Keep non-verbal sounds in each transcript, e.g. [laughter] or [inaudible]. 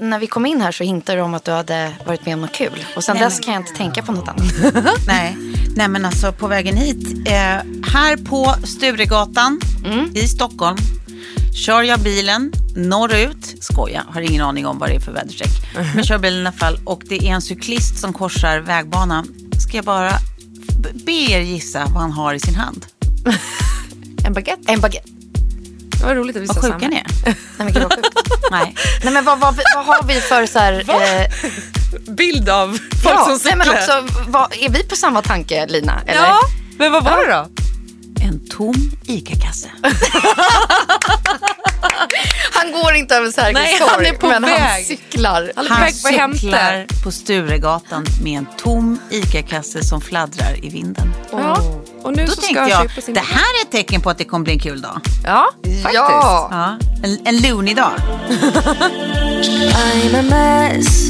När vi kom in här så hintade du om att du hade varit med om något kul. Och sen dess kan jag inte tänka på något annat. [laughs] Nej. Nej, men alltså på vägen hit. Eh, här på Sturegatan i Stockholm kör jag bilen norrut. Skoja, har ingen aning om vad det är för väderstreck. [laughs] Men kör bilen i alla fall. Och det är en cyklist som korsar vägbanan. Ska jag bara be er gissa vad han har i sin hand? [laughs] En baguette. En baguette. Det var roligt att vi Vad sa sjuka samma. ni är. Nej, men gud vad sjukt. Nej. Nej, men vad, vad, vad har vi för så här... [laughs] Eh, Bild av folk ja, som nej, cyklar. men också, vad, är vi på samma tanke, Lina? Eller? Ja, men vad var det då? En tom ICA-kasse. [laughs] Han går inte över Sergels Nej, torg, han är på men han väg. cyklar. Han är på Han på hämta. cyklar på Sturegatan med en tom ICA-kasse som fladdrar i vinden. Ja. Och nu Då så tänkte han jag, det här är ett tecken på att det kommer bli en kul dag. Ja, faktiskt. Ja. Ja, en, en lunig dag. I'm a mess.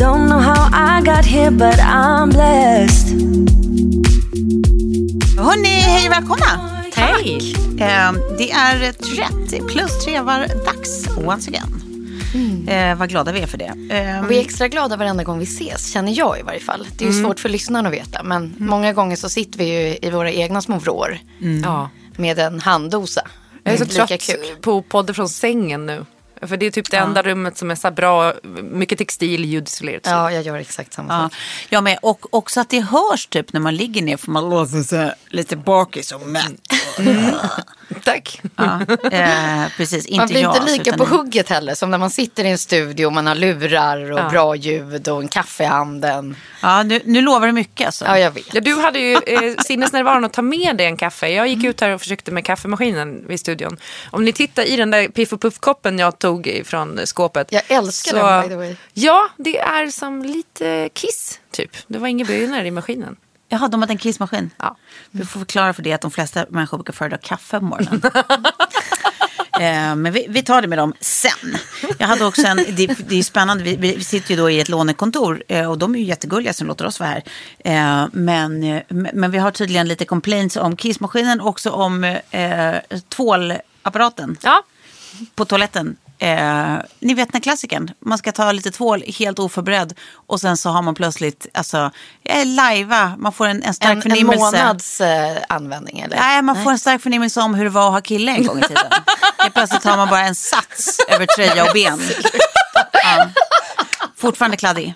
Don't know how I got here, but I'm blessed. Hörni, hej välkomna. Hej. Eh, det är 30 plus tre var dags once again. Eh, vad glada vi är för det. Eh, Och vi är extra glada varenda gång vi ses, känner jag i varje fall. Det är ju Mm. svårt för lyssnarna att veta, men många gånger så sitter vi ju i våra egna små vrår Ja. med en handdosa. Jag är så trött kul. på podden från sängen nu. För det är typ det enda rummet som är så bra, mycket textil, ljudisolerat. Ja, jag gör exakt samma Ja, sak. jag med. Och också att det hörs typ när man ligger ner för man låter så här, lite bakis och mätt. [laughs] Tack. Ja, eh, precis. Inte Man blir jag, inte lika utan på ni. hugget heller som när man sitter i en studio och man har lurar och Ja. bra ljud och en kaffe i handen. Ja, nu, nu lovar du mycket alltså. Ja, jag vet. Ja, du hade ju eh, sinnesnärvaron att ta med dig en kaffe. Jag gick ut här och försökte med kaffemaskinen vid studion. Om ni tittar i den där Piff och Puff-koppen jag tog från skåpet. Jag älskar så- den, by the way. Ja, det är som lite kiss, typ. Det var inga bönor i maskinen. Jaha, de hade en kissmaskin. Ja. Vi får förklara för det att de flesta människor brukar föredra kaffe på morgonen. [laughs] Eh, Men vi, vi tar det med dem sen. Jag hade också en, det, det är spännande, vi, vi sitter ju då i ett lånekontor eh, och de är ju jättegulliga som låter oss vara här. Eh, Men, men vi har tydligen lite complaints om kissmaskinen, också om eh, tvålapparaten Ja, på toaletten. Eh, ni vet den klassikern, man ska ta lite tvål helt oförberedd och sen så har man plötsligt, alltså, eh, lajva, man får en, en stark En, en förnimmelse. månads eh, användning eller? Nej, man får en stark förnimmelse om hur det var att ha kille en gång i tiden. Plötsligt har man bara en sats över tröja och ben. [laughs] Ja. Fortfarande kladdig,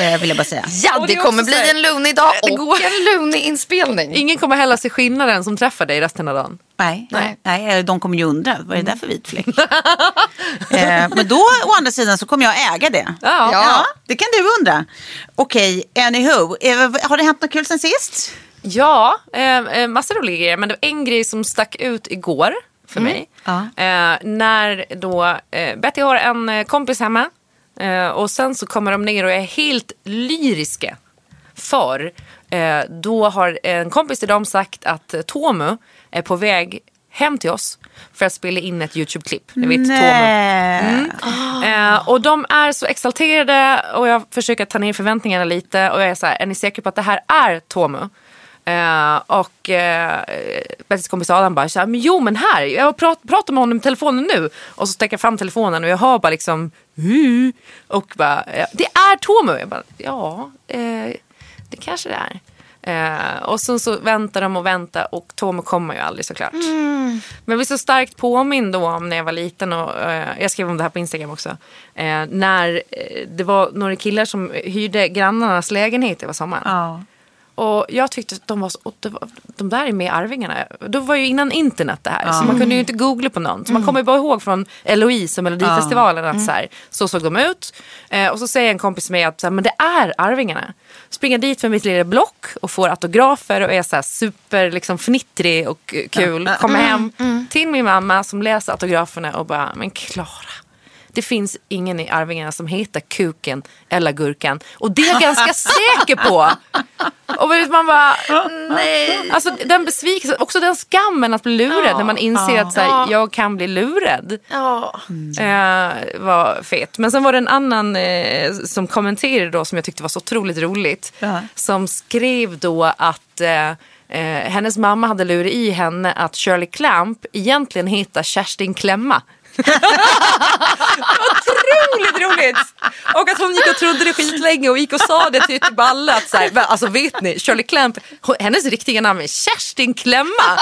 eh, vill jag bara säga. Ja, det det kommer bli en lunig dag det och går- en lunig inspelning. ingen kommer heller se skillnaden som träffar dig resten av dagen. Nej, Nej. nej. nej, de kommer ju undra, vad är det där för vit fläck? [laughs] eh, men då, å andra sidan, så kommer jag äga det. Ja. Ja, det kan du undra. Okej, anywho, eh, har det hänt något kul sen sist? Ja, eh, eh, massa roliga grejer. Men det var en grej som stack ut igår för mig. Ja. Eh, när då eh, Betty har en eh, kompis hemma. Eh, och sen så kommer de ner och är helt lyriska. För eh, då har en kompis till dem sagt att eh, Tomu är på väg hem till oss för att spela in ett YouTube-klipp. Ni vet, Tomo. Nej. Eh, och de är så exalterade och jag försöker ta ner förväntningarna lite och jag är så här, är ni säkra på att det här är Tomu? Eh, och eh, Bettis kompis Adam bara, så här, men jo men här, jag prat, pratar med honom i telefonen nu. Och så sträcker jag fram telefonen och jag hör bara liksom, Och bara, det är Tomu. Jag bara, ja, eh, det kanske det är. Eh, och sen så väntar de och väntar och Tomu kommer ju aldrig såklart. Men jag blir så starkt påmind då om när jag var liten och eh, jag skrev om det här på Instagram också. Eh, när eh, det var några killar som hyrde grannarnas lägenhet över sommaren. Ja. Och jag tyckte att de var så, de där är med i Arvingarna. Då var ju innan internet det här. Så man kunde ju inte googla på någon. Så man kommer ju bara ihåg från Eloise och Melodifestivalen att så, här, så såg de ut. Eh, och så säger en kompis till mig att så här, men det är Arvingarna. Springer dit för mitt lilla block och får autografer och är så här super liksom, fnittrig och kul. Kommer hem till min mamma som läser autograferna och bara, men Klara. Det finns ingen i Arvingarna som heter Kuken eller Gurkan. Och det är jag ganska [laughs] säker på. Och man bara, nej. Alltså den besvikelsen, också den skammen att bli lurad när man inser att så här, jag kan bli lurad. Ja. Eh, var fet. Men sen var det en annan eh, som kommenterade då som jag tyckte var så otroligt roligt. Ja. Som skrev då att eh, eh, hennes mamma hade lurat i henne att Shirley Clamp egentligen heter Kerstin Klemma. Otroligt roligt! Och att hon gick och trodde det skitlänge och gick och sa det till alla att så här, "Men alltså vet ni, Shirley Clamp, hennes riktiga namn är Kerstin Klemma. [laughs]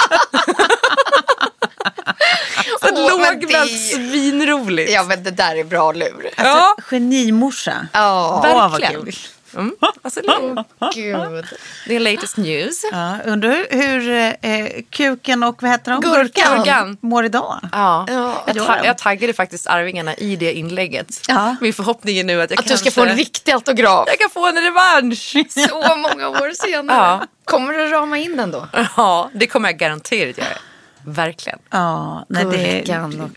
så men lågmält, det- svinroligt. ja, men det där är bra lur. Ja, Genimorsa. Ja, Åh, vad verkligen. kul. Mm. Alltså, det, gud. det är latest news. Ja, undrar hur, eh, kuken och vad heter de? Gurkan. Gurkan. mår idag. Ja. Ja. Jag, ta- jag taggade faktiskt Arvingarna i det inlägget. Ja. Min förhoppning är nu att jag Att du kanske... ska få en riktig autograf. Jag kan få en revansch. Så många år senare. Ja. Kommer du rama in den då? Ja, det kommer jag garanterat göra. Verkligen. Ja, nej, det, Gurkan och...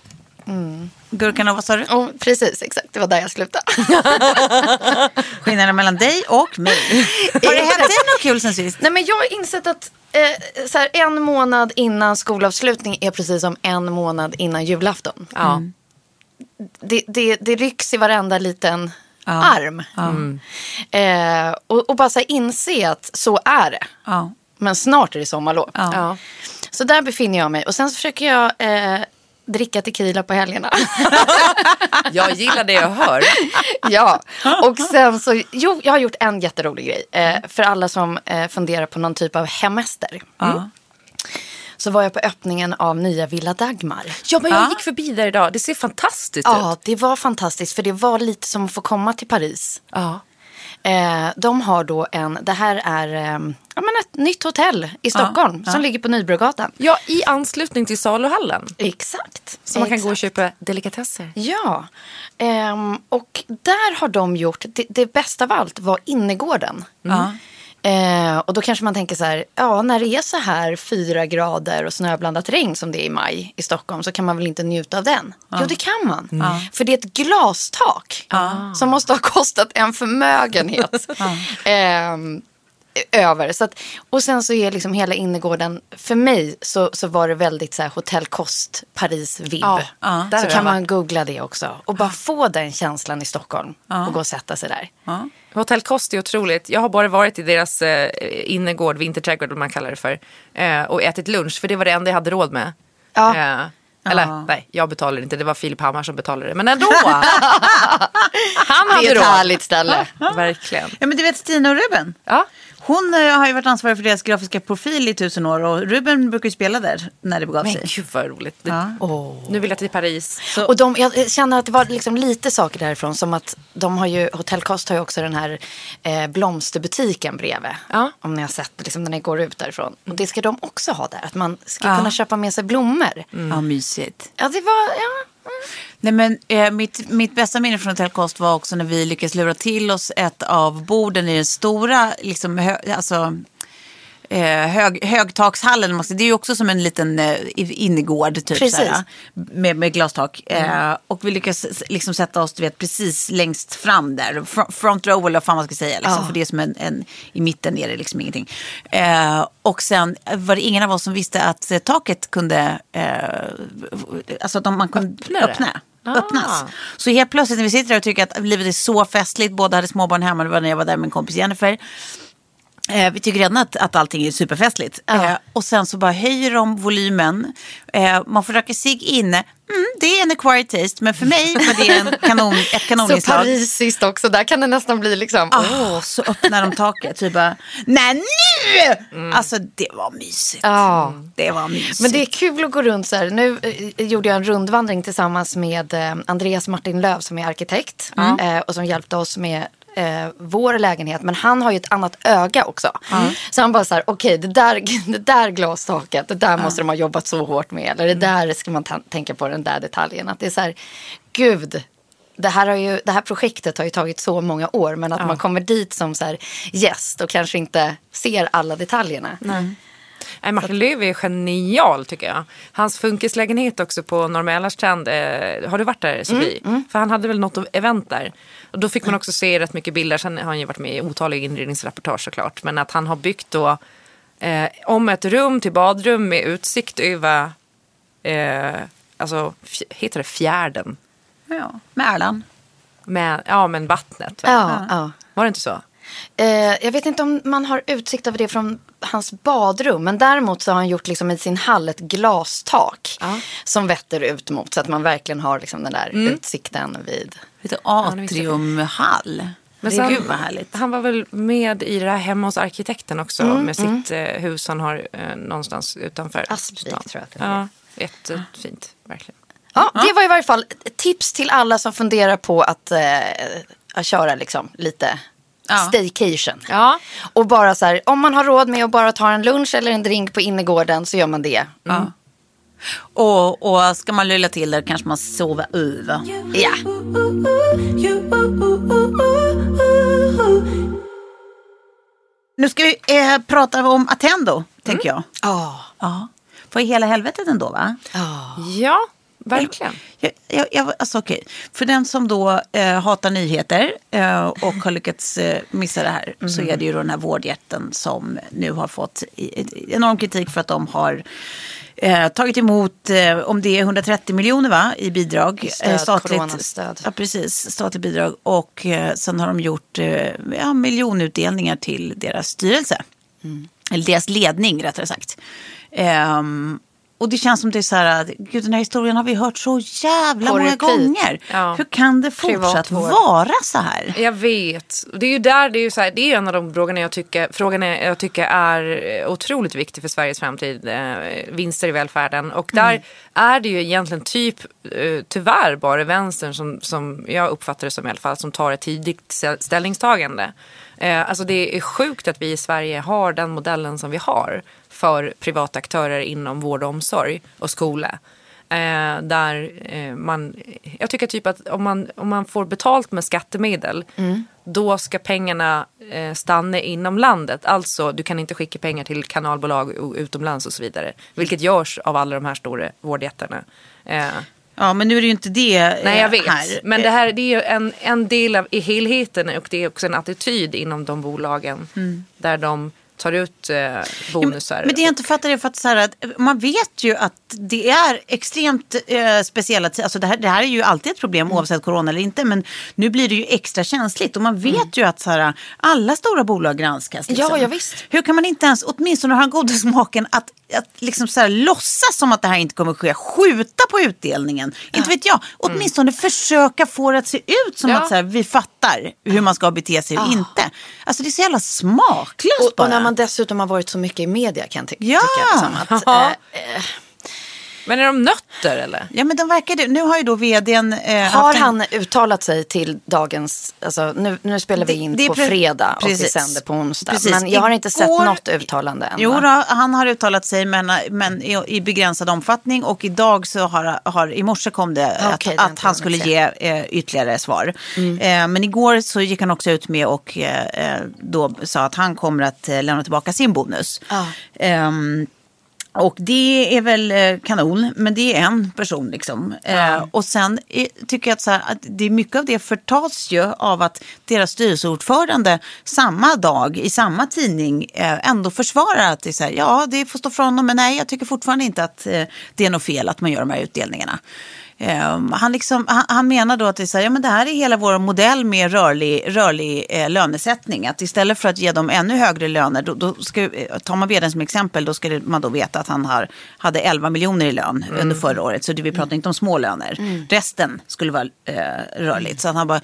Gurkan och vad sa du? Oh, precis, exakt. Det var där jag slutade. [laughs] Skillnaden mellan dig och mig. Har det hänt dig något kul sen sist? Nej, men jag har insett att eh, så här, en månad innan skolavslutning är precis som en månad innan julafton. Ja. Det, det, det rycks i varenda liten Ja. arm. Eh, och, och bara så här, inse att så är det. Ja. Men snart är det sommarlov. Ja. Ja. Så där befinner jag mig. Och sen så försöker jag eh, dricka tequila på helgerna. [laughs] Jag gillar det jag hör. [laughs] ja, och sen så, jo, jag har gjort en jätterolig grej. Eh, för alla som eh, funderar på någon typ av hemester. Ja. Så var jag på öppningen av nya Villa Dagmar. Ja, men jag Ja. gick förbi där idag. Det ser fantastiskt Ja, ut. det var fantastiskt för det var lite som att få komma till Paris. Ja. Eh, de har då en, det här är eh, ja, men ett nytt hotell i Stockholm som ligger på Nybrogatan. ja, i anslutning till saluhallen. Exakt. Så man kan gå och köpa delikatesser. Ja, ehm, och där har de gjort, det, det bästa av allt var innergården. Ja. Eh, och då kanske man tänker så här, ja när det är så här fyra grader och snöblandat regn som det är i maj i Stockholm så kan man väl inte njuta av den? Jo det kan man. För det är ett glastak som måste ha kostat en förmögenhet. [laughs] Ehm, över. Så att, och sen så är liksom hela innergården, för mig så, så var det väldigt så här hotellkost, Paris-vibb. Ja, ja, där så kan man googla det också. Och bara få den känslan i Stockholm och gå och sätta sig där. Hotell Kost är otroligt. Jag har bara varit i deras eh, innergård, vinterträdgård vad man kallar det för. Eh, och ätit lunch, för det var det enda jag hade råd med. Ja. Eh, eller nej, jag betalade inte. Det var Filip Hammar som betalade det. Men ändå! [laughs] Han Det hade är ett råd. härligt ställe. [laughs] Verkligen. Ja, men du vet Stina och Ruben. Ja. Hon eh, har ju varit ansvarig för deras grafiska profil i tusen år och Ruben brukar ju spela där när det begav Men sig. gud vad roligt. Ja. Nu vill jag till Paris. Och de, jag känner att det var liksom lite saker därifrån. Som att de har ju, Hotell Kost har ju också den här eh, blomsterbutiken bredvid. Ja. Om ni har sett liksom, när ni går ut därifrån. Och det ska de också ha där. Att man ska Ja. kunna köpa med sig blommor. Ja, mysigt. Ja, det var... Ja. Nej, men, eh, mitt, mitt bästa minne från Hotell Kost var också när vi lyckades lura till oss ett av borden i den stora, liksom, hö, alltså, eh, hög, högtakshallen. Det är ju också som en liten eh, innergård typ. Precis. Såhär, med, med glastak. Eh, och vi lyckas s- liksom sätta oss du vet, precis längst fram där. Fr- Front row eller vad fan man ska säga. Liksom, Ja. För det är som en, en, i mitten är det liksom ingenting. Eh, och sen var det ingen av oss som visste att eh, taket kunde, eh, alltså att man kunde Öppna öppna. Öppnas. Ah. Så helt plötsligt när vi sitter där och tycker att livet är så festligt, båda hade småbarn hemma, det var när jag var där med min kompis Jennifer. Eh, vi tycker redan att, att allting är superfestligt. Eh, och sen så bara höjer de volymen. Eh, man får röka sig inne. Mm, det är en acquired taste, men för mig var det en kanon, ett [laughs] Så kanoninslag. parisiskt också, där kan det nästan bli liksom... Åh, så öppnar de taket. Så bara, nej nu! Alltså det var mysigt. Ja. Det var mysigt. Men det är kul att gå runt så här. Nu eh, gjorde jag en rundvandring tillsammans med eh, Andreas Martin Löv som är arkitekt. Eh, och som hjälpte oss med eh, vår lägenhet. Men han har ju ett annat öga också. Så han bara så här, okej det, där, [laughs] det där glastaket, det där måste de ha jobbat så hårt med. Eller det där ska man tänka på den där detaljen. Att det är så här, gud. Det här, har ju, det här projektet har ju tagit så många år men att man kommer dit som så här gäst och kanske inte ser alla detaljerna. Nej, Martin Löv är genial tycker jag. Hans funkislägenhet också på Norra Mälarstrand. Eh, har du varit där Sofie? För han hade väl något event där. Och då fick man också se rätt mycket bilder. Sen har han ju varit med i otaliga inredningsreportage såklart. Men att han har byggt då eh, om ett rum till badrum med utsikt över, eh, alltså heter det fjärden? ja, Erland. Med, ja men vattnet. va? Ja, ja. Var det inte så? Eh, jag vet inte om man har utsikt över det från hans badrum. Men däremot så har han gjort liksom i sin hall ett glastak. Som vetter ut mot så att man verkligen har liksom den där utsikten vid. Lite atriumhall. Men sen- Gud vad härligt. Han var väl med i det här hemma hos arkitekten också med sitt eh, hus han har eh, någonstans utanför. Aspvik, stan. tror jag att det Ja, jättefint. Verkligen. Ja, det var i varje fall tips till alla som funderar på att, eh, att köra liksom lite Ja. staycation. Ja. Och bara så här, om man har råd med att bara ta en lunch eller en drink på innergården så gör man det. Ja. Och, och ska man lulla till det kanske man sover över. Ja. Nu ska vi eh, prata om Attendo, tänker jag. Ja. Ja. Vad i hela helvetet ändå, va? Ja, verkligen. Jag, jag, jag, alltså, okej. För den som då eh, hatar nyheter eh, och har lyckats eh, missa det här så är det ju då den här vårdjätten som nu har fått enorm kritik för att de har eh, tagit emot, eh, om det är 130 miljoner va, i bidrag. Stöd, coronastöd. Ja, precis. Statligt bidrag. Och eh, sen har de gjort eh, ja, miljonutdelningar till deras styrelse. Eller deras ledning rättare sagt. Och det känns som det är så här, att, gud den här historien har vi hört så jävla På många repeat. gånger. Ja. Hur kan det fortsatt vara så här? Jag vet. Det är ju där, det är ju så här, det är en av de frågorna jag tycker, frågorna jag tycker är otroligt viktig för Sveriges framtid. Eh, vinster i välfärden. Och där är det ju egentligen typ, eh, tyvärr bara vänstern som, som jag uppfattar det som i alla fall, som tar ett tidigt stä- ställningstagande. Eh, alltså det är sjukt att vi i Sverige har den modellen som vi har för privata aktörer inom vård och omsorg och skola. Eh, där eh, man, jag tycker typ att om man, om man får betalt med skattemedel då ska pengarna eh, stanna inom landet. Alltså du kan inte skicka pengar till kanalbolag utomlands och så vidare. Vilket görs av alla de här stora vårdjättarna. Eh, Ja, men nu är det ju inte det eh, nej jag vet. här. Men det här det är ju en, en del av i helheten och det är också en attityd inom de bolagen. Där de tar ut eh, bonusar. Men det jag inte fattar är för att, så här, att man vet ju att det är extremt eh, speciella tider. Alltså det, här, det här är ju alltid ett problem oavsett corona eller inte. Men nu blir det ju extra känsligt. Och man vet ju att så här, alla stora bolag granskas. Liksom. Ja, ja, visst. Hur kan man inte ens åtminstone ha den goda smaken att, att liksom så här, låtsas som att det här inte kommer ske. Skjuta på utdelningen. Inte vet jag. Åtminstone försöka få det att se ut som Ja. att så här, vi fattar hur man ska bete sig och inte. Alltså det är så jävla smaklöst Och, bara. och man dessutom har varit så mycket i media kan jag ty- Ja. tycka. Liksom, att, eh, eh, Men är de nötter eller? Ja men de verkar det. Nu har ju då vdn... Eh, Har en- han uttalat sig till dagens, alltså nu, nu spelar vi Det- in det är på pre- fredag och vi precis. sänder på onsdag. Precis. Men jag har inte sett Igår- något uttalande än. Jo, då, han har uttalat sig men, men i, i begränsad omfattning och idag så har, har i morse kom det Ah, okej, det att, att han skulle ge eh, ytterligare svar. Eh, men igår så gick han också ut med och eh, eh, då sa att han kommer att eh, lämna tillbaka sin bonus. Ja. Och det är väl eh, kanon, men det är en person liksom. Eh, och sen är, tycker jag att, så här, att det är mycket av det förtas ju av att deras styrelseordförande samma dag i samma tidning eh, ändå försvarar att det är så här, ja det får stå för honom, men nej jag tycker fortfarande inte att eh, det är något fel att man gör de här utdelningarna. Ehm, han, liksom, han, han menar då att det, är här, ja, men det här är hela vår modell med rörlig, rörlig eh, lönesättning. Att istället för att ge dem ännu högre löner, då, då ska, eh, tar man vdn som exempel, då ska man då veta att han har, hade 11 miljoner i lön under förra året. Så det, vi pratar inte om små löner. Resten skulle vara eh, rörligt. Så han bara,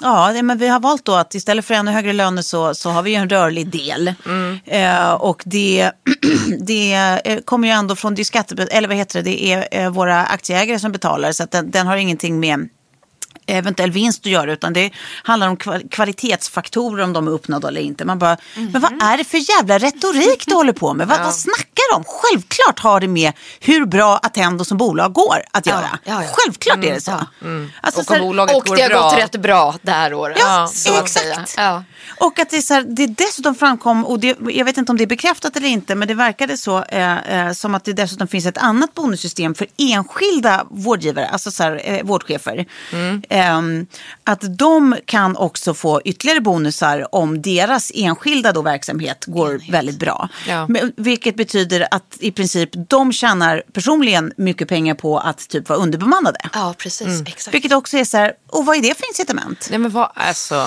ja det, men vi har valt då att istället för ännu högre löner så, så har vi ju en rörlig del. Eh, och det, [clears throat] det eh, kommer ju ändå från det skatte, eller vad heter det, det är eh, våra aktieägare som betalar. Så att den, den har ingenting med eventuell vinst att göra utan det handlar om kval- kvalitetsfaktorer om de är uppnådda eller inte. Man bara, men vad är det för jävla retorik du [laughs] håller på med? Vad, vad snackar de om? Självklart har det med hur bra Attendo som bolag går att göra. ja, ja. Självklart är det så. Alltså, Och om här- bolaget Och går det har bra. gått rätt bra det här året. Ja, exakt. Ja. Och att det, är så här, det dessutom framkom, och det, jag vet inte om det är bekräftat eller inte, men det verkade så eh, eh, som att det dessutom finns ett annat bonussystem för enskilda vårdgivare, alltså så här, eh, vårdchefer. Ehm, att de kan också få ytterligare bonusar om deras enskilda då, verksamhet går väldigt bra. Ja. Vilket betyder att i princip de tjänar personligen mycket pengar på att typ vara underbemannade. ja, precis. Exakt. Vilket också är så här, och vad är det för incitament? Nej men vad, alltså.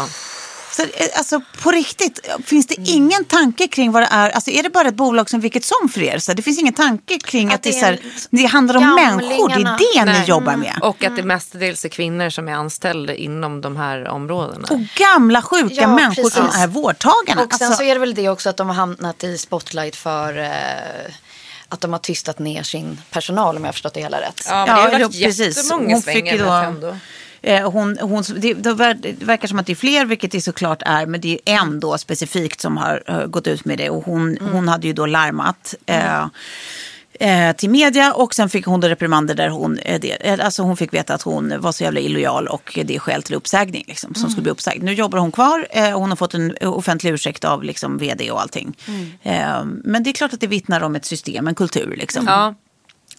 Så, eh, alltså på riktigt, finns det ingen tanke kring vad det är? Alltså är det bara ett bolag som vilket som för er? Så det finns ingen tanke kring att, Att det, är så är här, det handlar om människor, det är det ni Nej. jobbar med. Och att det mestadels är kvinnor som är anställda inom de här områdena. Och gamla sjuka Ja, människor som precis. är vårdtagarna. Och sen Alltså, så är det väl det också att de har hamnat i spotlight för eh, att de har tystat ner sin personal om jag har förstått det hela rätt. Ja, men det har jo, varit jättemånga Hon fick svängar Eh, hon, hon, det, det, ver- det verkar som att det är fler, vilket det såklart är, men det är en då specifikt som har eh, gått ut med det. Och hon, hon hade ju då larmat. Eh, till media och sen fick hon då reprimander där hon, eh, det, alltså hon fick veta att hon var så jävla illojal och det är skäl till uppsägning liksom, som skulle bli uppsagd. Nu jobbar hon kvar eh, och hon har fått en offentlig ursäkt av liksom, vd och allting. Eh, men det är klart att det vittnar om ett system, en kultur liksom. Ja.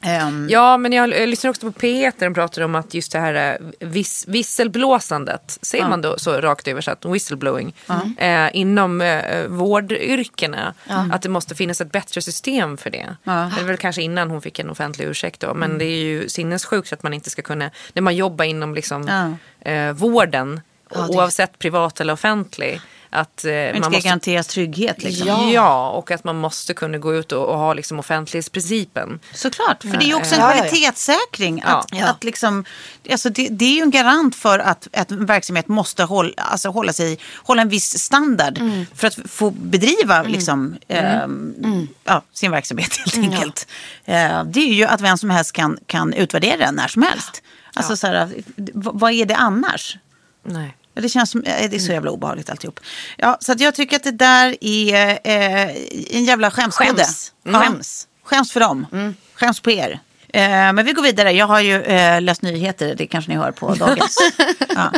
Ehm, Ja, men jag, jag lyssnar också på P1 där de pratar om att just det här eh, vis, visselblåsandet, ser man då så rakt översatt, whistleblowing, eh, inom eh, vårdyrkena. Att det måste finnas ett bättre system för det. Det är väl kanske innan hon fick en offentlig ursäkt då, men det är ju sinnessjukt att man inte ska kunna, när man jobbar inom liksom, eh, vården, oavsett privat eller offentlig, att eh, men man ska måste garanteras trygghet liksom. Ja. och att man måste kunna gå ut och, och ha liksom offentlighetsprincipen. Såklart, för det är ju också en Ja, ja, ja. kvalitetssäkring. Ja. Att, att liksom, alltså det, det är ju en garant för att, att en verksamhet måste hålla, alltså hålla, sig, hålla en viss standard för att få bedriva liksom, ehm, Ja, sin verksamhet helt enkelt. Eh, det är ju att vem som helst kan, kan utvärdera den när som helst. Alltså, så här, vad är det annars? Nej. Ja, Det känns som, eh, det är så jävla obehagligt alltihop. Ja, så jag tycker att det där är eh, en jävla skämskudde. Skäms. Ja. Skäms. Skäms för dem. Skäms på er. Eh, men vi går vidare. Jag har ju eh, läst nyheter, det kanske ni hör på [laughs] dagens. ja.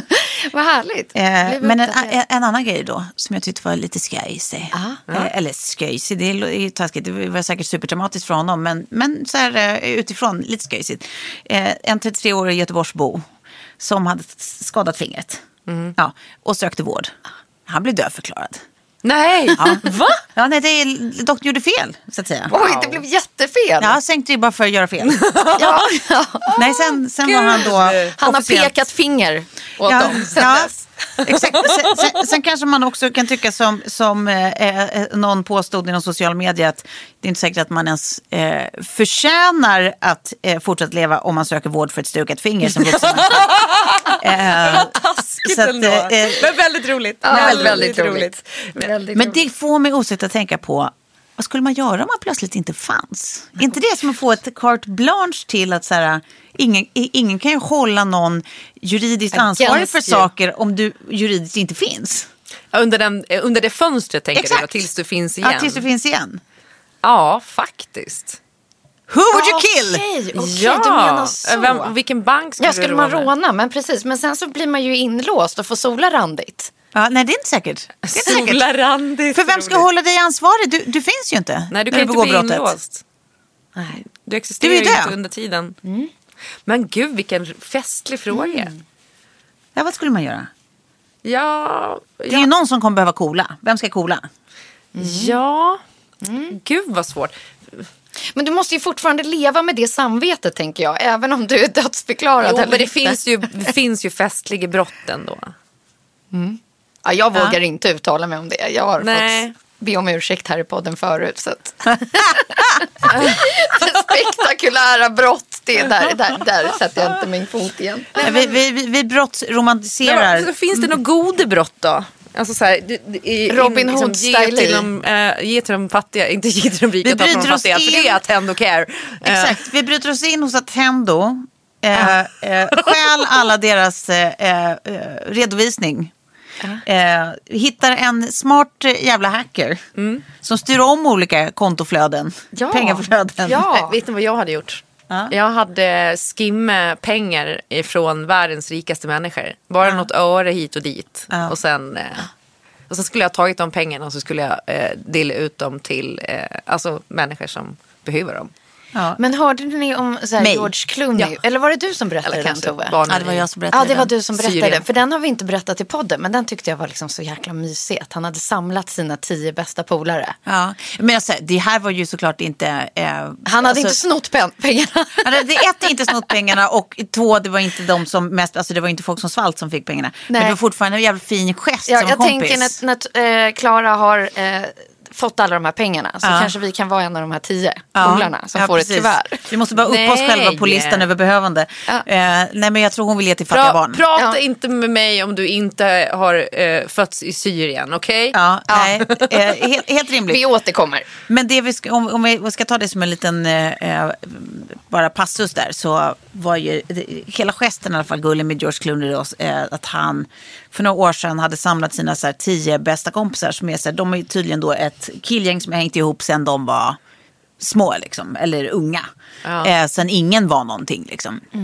Vad härligt. eh, men en, en, en annan grej då, som jag tyckte var lite skojsig. Eh, eller skojsig, det är ju taskigt. Det var säkert superdramatiskt för honom. Men, men så här, eh, utifrån, lite skojsigt. Eh, en 33-årig Göteborgsbo som hade skadat fingret. Ja, och sökte vård. Han blev dödförklarad. Nej! Ja. Va? Ja, nej, det doktorn gjorde fel, så att säga. Oj, det blev jättefel. Ja, sänkte ribban för att göra fel. Ja, [laughs] ja. Nej, sen, sen var han då Han har officiellt- pekat finger åt Ja, dem sen ja. dess. Exakt. [laughs] Sen, sen, sen kanske man också kan tycka som, som eh, eh, någon påstod inom social media att det är inte säkert att man ens eh, förtjänar att eh, fortsätta leva om man söker vård för ett stukat finger som vuxen. [laughs] eh, Taskigt så att, ändå. eh, eh, Men väldigt roligt. Ja, väldigt, väldigt roligt. Väldigt men roligt. det får mig osökt att tänka på Vad skulle man göra om man plötsligt inte fanns? Är inte det som att få ett carte blanche till att så här, ingen, ingen kan ju hålla någon juridiskt ansvarig för saker om du juridiskt inte finns? Under, den, eh, under det fönstret tänker du då, Exakt. tills du finns igen. Ja, tills du finns igen. Ja, faktiskt. Who would you kill? Okej, okej, ja. du menar så. Vem, vilken bank skulle, Ja, skulle du man råna? råna, men precis. Men sen så blir man ju inlåst och får sola randigt. Ja, nej, det är inte säkert. Det är inte säkert. Sola randigt. För vem ska roligt. hålla dig ansvarig? Du, du finns ju inte Nej, du kan inte bli brottet. inlåst. Nej. Du existerar Du är ju inte under tiden. Men gud, vilken festlig fråga. Ja, vad skulle man göra? Ja, Det är ja, ju någon som kommer behöva coola. Vem ska coola? ja. Gud vad svårt. Men du måste ju fortfarande leva med det samvetet tänker jag. Även om du är dödsförklarad. Jo, men det finns ju, det finns ju festliga brott ändå. Ja, jag vågar inte uttala mig om det. Jag har Nej. fått be om ursäkt här i podden förut. Så att... [laughs] [laughs] Spektakulära brott, det är där, där, där sätter jag inte min fot igen. Nej, vi, vi, vi, vi brottsromantiserar. Men, så finns det något goda brott då? Alltså så här, i- Robin in- liksom, Hood-style ge, till de, eh, ge till de fattiga, inte ge till de rika, Vi ta från de bryter oss fattiga. För det in. är Attendo Care. Eh, Exakt, vi bryter oss in hos Attendo. Eh, eh, stjäl alla deras eh, eh, redovisning. Eh, hittar en smart jävla hacker som styr om olika kontoflöden, Ja. pengaflöden. Ja. [laughs] Vet ni vad jag hade gjort? Ja. Jag hade skimma pengar ifrån världens rikaste människor. Bara något öre hit och dit. Ja. Och, sen, eh, och sen skulle jag ha tagit de pengarna och så skulle jag eh, dela ut dem till eh, alltså, människor som behöver dem. Ja. Men hörde ni om så här. George Clooney? Ja. Eller var det du som berättade Eller den Tove? Ja, det var jag som berättade Ja, det var du som berättade Syrien. den. För den har vi inte berättat i podden. Men den tyckte jag var liksom så jäkla mysig. Att han hade samlat sina tio bästa polare. Ja. Men alltså, det här var ju såklart inte... Eh, Han hade alltså, inte snott pen- pengarna. [laughs] Han hade ett, inte snott pengarna och två, det var inte de som mest, alltså det var inte folk som svalt som fick pengarna. Men Nej. det var fortfarande en jävla fin gest Ja, som jag kompis. tänker när, när eh, Klara har eh, fått alla de här pengarna. Så Ja. kanske vi kan vara en av de här tio Ja. som Ja, får precis. ett kuvert. Vi måste bara upp oss Nej. själva på listan över behövande. Ja. Eh, nej men jag tror hon vill ge till fattiga Pra, barn. prata Ja. inte med mig om du inte har eh, fötts i Syrien, okej? Ja, nej, eh, helt, helt rimligt. Vi återkommer. Men det vi ska, om, om vi ska ta det som en liten eh, eh, bara passus där så var ju det, hela gesten i alla fall gullig med George Clooney då, eh, att han för några år sedan hade samlat sina så här, tio bästa kompisar som är så här, de är tydligen då ett killgäng som har hängt ihop sedan de var små liksom, eller unga. Ja. Eh, sen ingen var någonting liksom. Eh,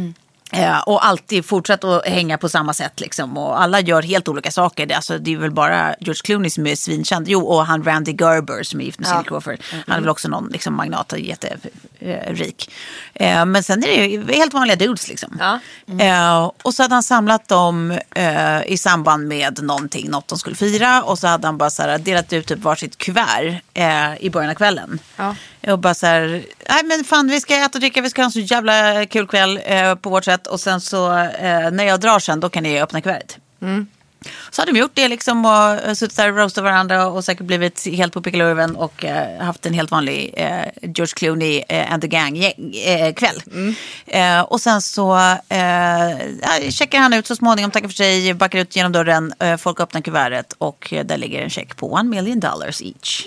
och alltid fortsatt att hänga på samma sätt liksom. Och alla gör helt olika saker. Det, alltså, det är väl bara George Clooney som är svinkänd. Jo, och han Randy Gerber som är gift med Cindy Crawford. Han är väl också någon liksom, magnat och jätterik. Eh, men sen är det ju helt vanliga dudes liksom. Ja. Eh, och så hade han samlat dem eh, i samband med någonting, något de skulle fira. Och så hade han bara så här, delat ut typ varsitt kuvert eh, i början av kvällen. Ja. Och bara så här, nej men fan vi ska äta och dricka, vi ska ha en så jävla kul kväll eh, på vårt sätt. Och sen så eh, när jag drar sen, då kan ni öppna kuvertet. Mm. Så hade de gjort det liksom och eh, suttit där och roastat varandra och säkert blivit helt på pickalurven och eh, haft en helt vanlig eh, George Clooney eh, and the gang eh, kväll. Eh, och sen så eh, checkar han ut så småningom, tackar för sig, backar ut genom dörren, eh, folk öppnar kuvertet och där ligger en check på one million dollars each.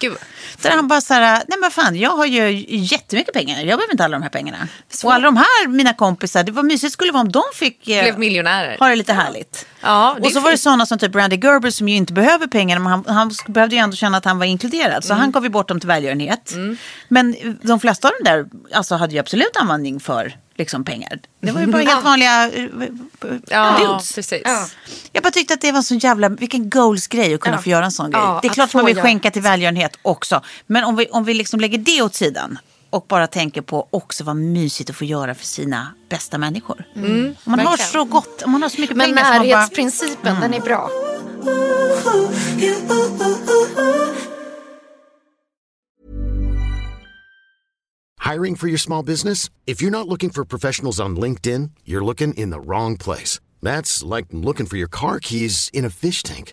Gud. Där han bara så här, nej men fan, jag har ju jättemycket pengar. Jag behöver inte alla de här pengarna. Och alla de här, mina kompisar, det var mysigt skulle vara om de fick Blev miljonärer. ha det lite härligt. Ja, det så var det sådana som typ Randy Gerber som ju inte behöver pengarna, men han, han behövde ju ändå känna att han var inkluderad. Så han gav ju bort dem till välgörenhet. Men de flesta av dem där alltså, hade ju absolut användning för liksom, pengar. Det var ju bara helt vanliga eh, Ja, dudes. precis. Jag bara tyckte att det var så jävla, vilken goals-grej att kunna Ja. få göra en sån grej. Ja, det är att klart få man vill skänka till välgörenhet också. Men om vi, om vi liksom lägger det åt sidan och bara tänker på också vad mysigt att få göra för sina bästa människor. om man har verkligen. så gott, om man har så mycket Men pengar som man bara... Mm. närhetsprincipen, den är bra. Hiring for your small business? If you're not looking for professionals on LinkedIn, you're looking in the wrong place. That's like looking for your car keys in a fish tank.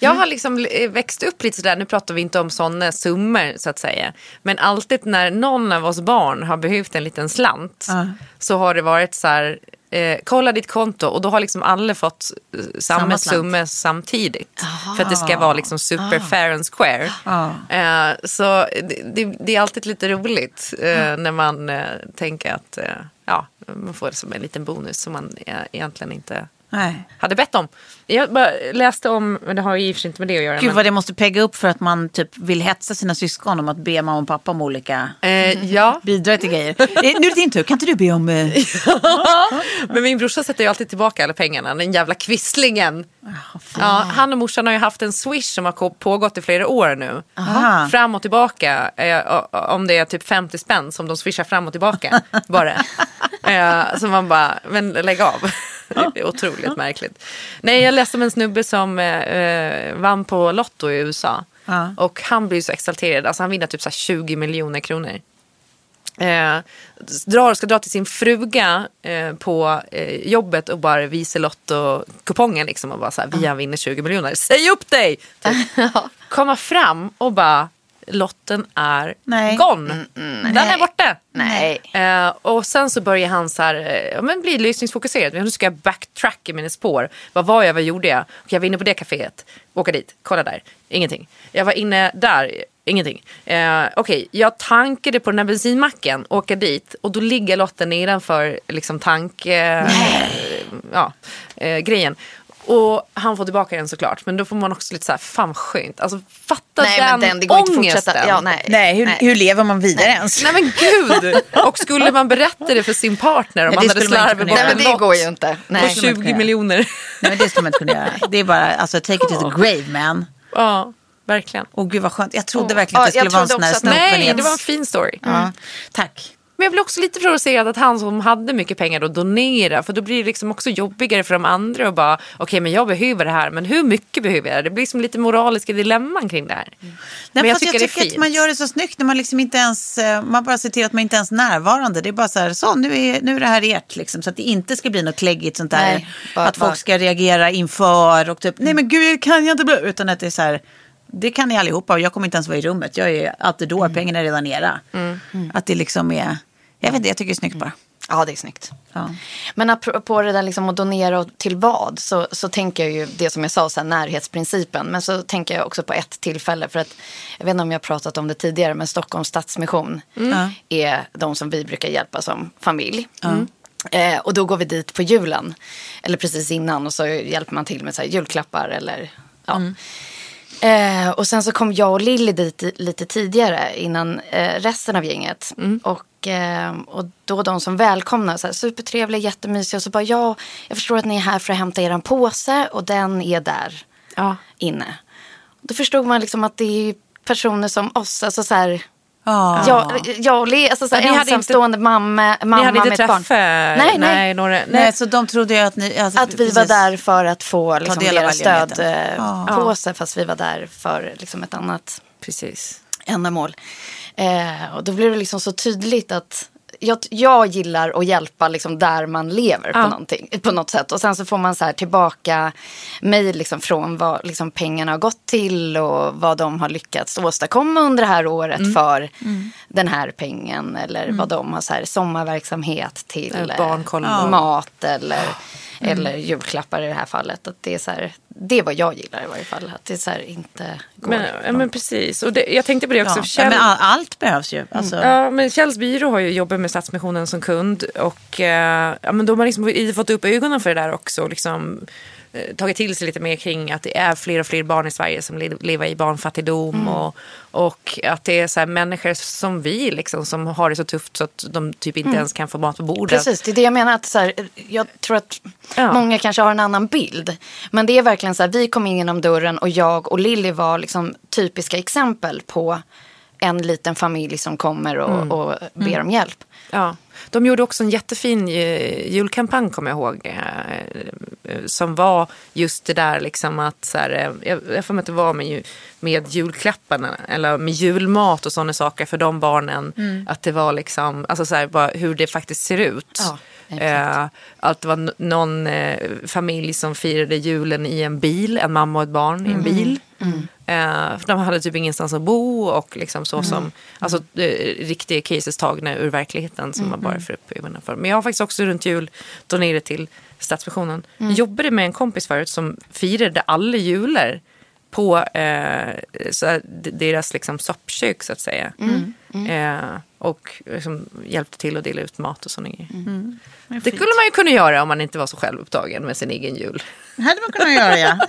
Jag har liksom eh, växt upp lite sådär, nu pratar vi inte om sådana summor så att säga. Men alltid när någon av oss barn har behövt en liten slant så har det varit så här, eh, kolla ditt konto och då har liksom alla fått samma, Samma summa samtidigt. För att det ska vara liksom super fair and square. Eh, så det, det, är alltid lite roligt eh, när man eh, tänker att eh, ja, man får det som en liten bonus som man egentligen inte Nej. hade bett om. Jag bara läste om, men det har ju i och för sig inte med det att göra. Gud men- vad det måste pegga upp för att man typ vill hetsa sina syskon om att be mamma och pappa om olika Eh, ja, [laughs] bidrag till grejer. Eh, nu är det din tur, kan inte du be om... Eh... [laughs] men min brorsa sätter ju alltid tillbaka alla pengarna, den jävla kvisslingen. Ja, han och morsan har ju haft en swish som har pågått i flera år nu. Aha. Fram och tillbaka, eh, om det är typ 50 spänn som de swishar fram och tillbaka. [laughs] bara. Eh, så man bara, men lägg av. Det är otroligt märkligt. Nej, jag läste om en snubbe som eh, eh, vann på Lotto i USA. Ja. Och han blir så exalterad, alltså han vinner typ så här 20 miljoner kronor. Eh, drar, ska dra till sin fruga eh, på eh, jobbet och bara visa Lotto-kupongen liksom och bara så här, vi har vinner 20 miljoner, säg upp dig! Typ. [laughs] Komma fram och bara, lotten är Nej. gone. Den är borta. Nej. Eh, och sen så börjar han så här, eh, ja, men bli lyssningsfokuserad. Nu ska jag backtracka mina spår. Vad var jag, vad gjorde jag? Och jag var inne på det kaféet. Åka dit, kolla där. Ingenting. Jag var inne där. Ingenting. Eh, Okej, jag tankade på den här bensinmacken, åka dit och då ligger lotten nedanför liksom tank... Eh, ja, eh, grejen. Och han får tillbaka den såklart. Men då får man också lite så här, fan vad skönt. Alltså fatta Nej, den men den, det går ångesten. fortsätta. Ja, nej. Nej, hur, hur lever man vidare ens? Nej men gud! Och skulle man berätta det för sin partner om Nej, man hade skulle slarvat bort. Nej, en det lott går ju inte. på Nej. 20 miljoner. Nej, men det ska man inte kunna göra. Det är bara, alltså take it to the grave man. Ja, verkligen. Åh gud vad skönt. Jag trodde verkligen att det jag skulle vara en sån här att- Nej, det var en fin story. Ja, tack. Men jag blir också lite provocerad att han som hade mycket pengar då donerar. För då blir det liksom också jobbigare för de andra och bara okej men jag behöver det här men hur mycket behöver jag det? Det blir som lite moraliska dilemman kring det här. Nej, Men jag tycker, jag tycker det är att fint. man gör det så snyggt när man liksom inte ens, eh, man bara ser till att man inte ens är närvarande. Det är bara så här, så nu är, nu är det här ert liksom. Så att det inte ska bli något kläggigt sånt där. Nej, bara- att folk bara- ska reagera inför och typ, nej men gud kan jag inte bli. Utan att det är så här, det kan ni allihopa och jag kommer inte ens vara i rummet. Jag är alltid då, pengarna är redan era. Att det liksom är, jag vet inte, jag tycker det är snyggt bara. Ja, det är snyggt. Ja. Men apropå det där liksom att donera och till vad så, så tänker jag ju det som jag sa, så här, närhetsprincipen. Men så tänker jag också på ett tillfälle. För att, jag vet inte om jag har pratat om det tidigare, men Stockholms Stadsmission är de som vi brukar hjälpa som familj. Eh, och då går vi dit på julen, eller precis innan, och så hjälper man till med så här, julklappar eller ja. Eh, och sen så kom jag och Lilly dit lite tidigare innan eh, resten av gänget. Och, eh, och då de som välkomnar, så här, supertrevliga, jättemysiga. Och så bara, ja, jag förstår att ni är här för att hämta er påse och den är där Ja. inne. Då förstod man liksom att det är personer som oss, alltså så här, Ja. jag, jag och Lilly, alltså så ensamstående mamma, mamma Ni hade med inte ett barn. träffat Nej, nej. några, nej. Nej, så de trodde ju att ni... Alltså, Att vi var precis. där för att få liksom, deras stödpåse, fast vi var där för liksom, ett annat Precis. ändamål. Eh, och då blev det liksom så tydligt att jag, jag gillar att hjälpa liksom där man lever Ja. på, på något sätt. Och sen så får man så här tillbaka mejl liksom från vad liksom pengarna har gått till och vad de har lyckats åstadkomma under det här året Mm. för den här pengen. Eller vad de har så här sommarverksamhet till Eller eh, barnkoll. Ja. mat eller, Mm. eller julklappar i det här fallet. Att det, är så här, det är vad jag gillar i varje fall. Att det så här inte går. Men, ja, men precis. Och det, jag tänkte på det också. Ja, Kjell, men all, allt behövs ju. Alltså, Ja, men Kjells byrå har ju jobbat med Stadsmissionen som kund och eh, ja, men de har liksom fått upp ögonen för det där också. Liksom, tagit till sig lite mer kring att det är fler och fler barn i Sverige som le- lever i barnfattigdom. Och, och att det är så människor som vi liksom, som har det så tufft så att de typ inte ens kan få mat på bordet. Precis, det är det jag menar. Att så här, jag tror att Ja. många kanske har en annan bild. Men det är verkligen så här, vi kom in genom dörren och jag och Lilly var liksom typiska exempel på en liten familj som kommer och, Mm. och ber om hjälp. Ja. De gjorde också en jättefin eh, julkampanj kommer jag ihåg. Eh, eh, som var just det där liksom att så här, jag jag får mig att det var med, med julklapparna eller med julmat och sådana saker för de barnen. Att det var liksom, alltså så här, bara hur det faktiskt ser ut. Ja. Eh, att det var någon eh, familj som firade julen i en bil, en mamma och ett barn i en bil. Eh, för de hade typ ingenstans att bo och liksom så som, alltså eh, riktiga cases tagna ur verkligheten som man bara får upp ögonen för. Men jag har faktiskt också runt jul donerat till Stadsmissionen. Jag jobbade med en kompis förut som firade alla jular på eh, så deras liksom soppkök så att säga. Eh, och liksom hjälpte till att dela ut mat och sådana grejer. Det skulle man ju kunna göra om man inte var så självupptagen med sin egen jul. hade man kunnat göra ja. Men [laughs]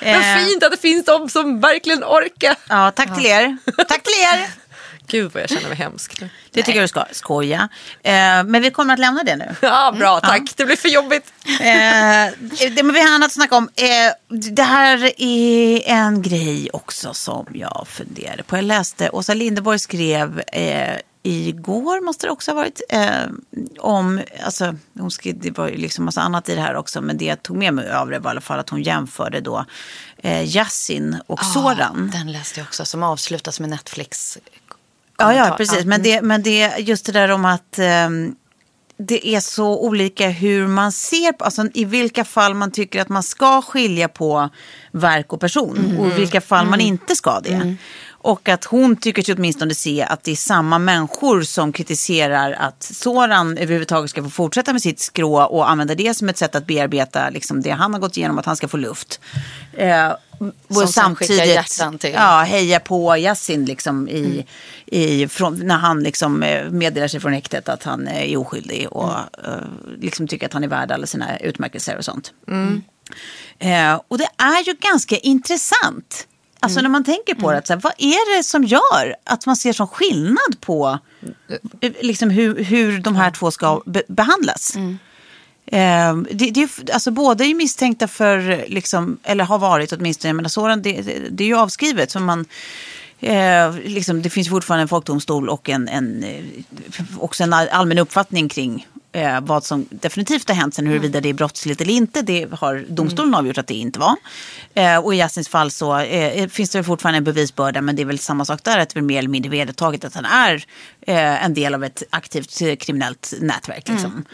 Eh, fint att det finns de som verkligen orkar. Ja, tack till er. Tack till er. Gud vad jag känner mig hemsk nu. Det tycker jag du ska. Skoja. Eh, men vi kommer att lämna det nu. Ja, bra, tack. Det blir för jobbigt. Eh, det, men vi har annat att snacka om. Eh, det här är en grej också som jag funderade på. Jag läste, Åsa Linderborg skrev eh, igår, måste det också ha varit, eh, om, alltså, hon skrev, det var ju liksom massa annat i det här också, men det jag tog med mig av det var i alla fall att hon jämförde då eh, Yasin och Soran. Den läste jag också, som avslutas med Netflix. Ja, ja, precis. Men det, men det just det där om att ehm, det är så olika hur man ser på, alltså i vilka fall man tycker att man ska skilja på verk och person och i vilka fall man inte ska det. Och att hon tycker sig åtminstone se att det är samma människor som kritiserar att Soran överhuvudtaget ska få fortsätta med sitt skrå och använda det som ett sätt att bearbeta liksom, det han har gått igenom, att han ska få luft. Eh, Som till- ja, heja på Yasin liksom i, i, från, när han liksom eh, meddelar sig från häktet att han eh, är oskyldig och eh, liksom tycker att han är värd alla sina utmärkelser och sånt. Eh, och det är ju ganska intressant. Alltså när man tänker på det, att, så här, vad är det som gör att man ser sån skillnad på eh, liksom, hur, hur de här två ska be- behandlas? Eh, det, det, alltså, båda är misstänkta för, liksom, eller har varit åtminstone, jag menar Soran, det, det, det är ju avskrivet. Så man, eh, liksom, det finns fortfarande en folkdomstol och en, en, eh, också en all- allmän uppfattning kring eh, vad som definitivt har hänt. Sen huruvida det är brottsligt eller inte, det har domstolen avgjort att det inte var. Eh, och i Yasins fall så eh, finns det fortfarande en bevisbörda, men det är väl samma sak där, att det är mer eller mindre vedertaget att han är eh, en del av ett aktivt eh, kriminellt nätverk. Liksom.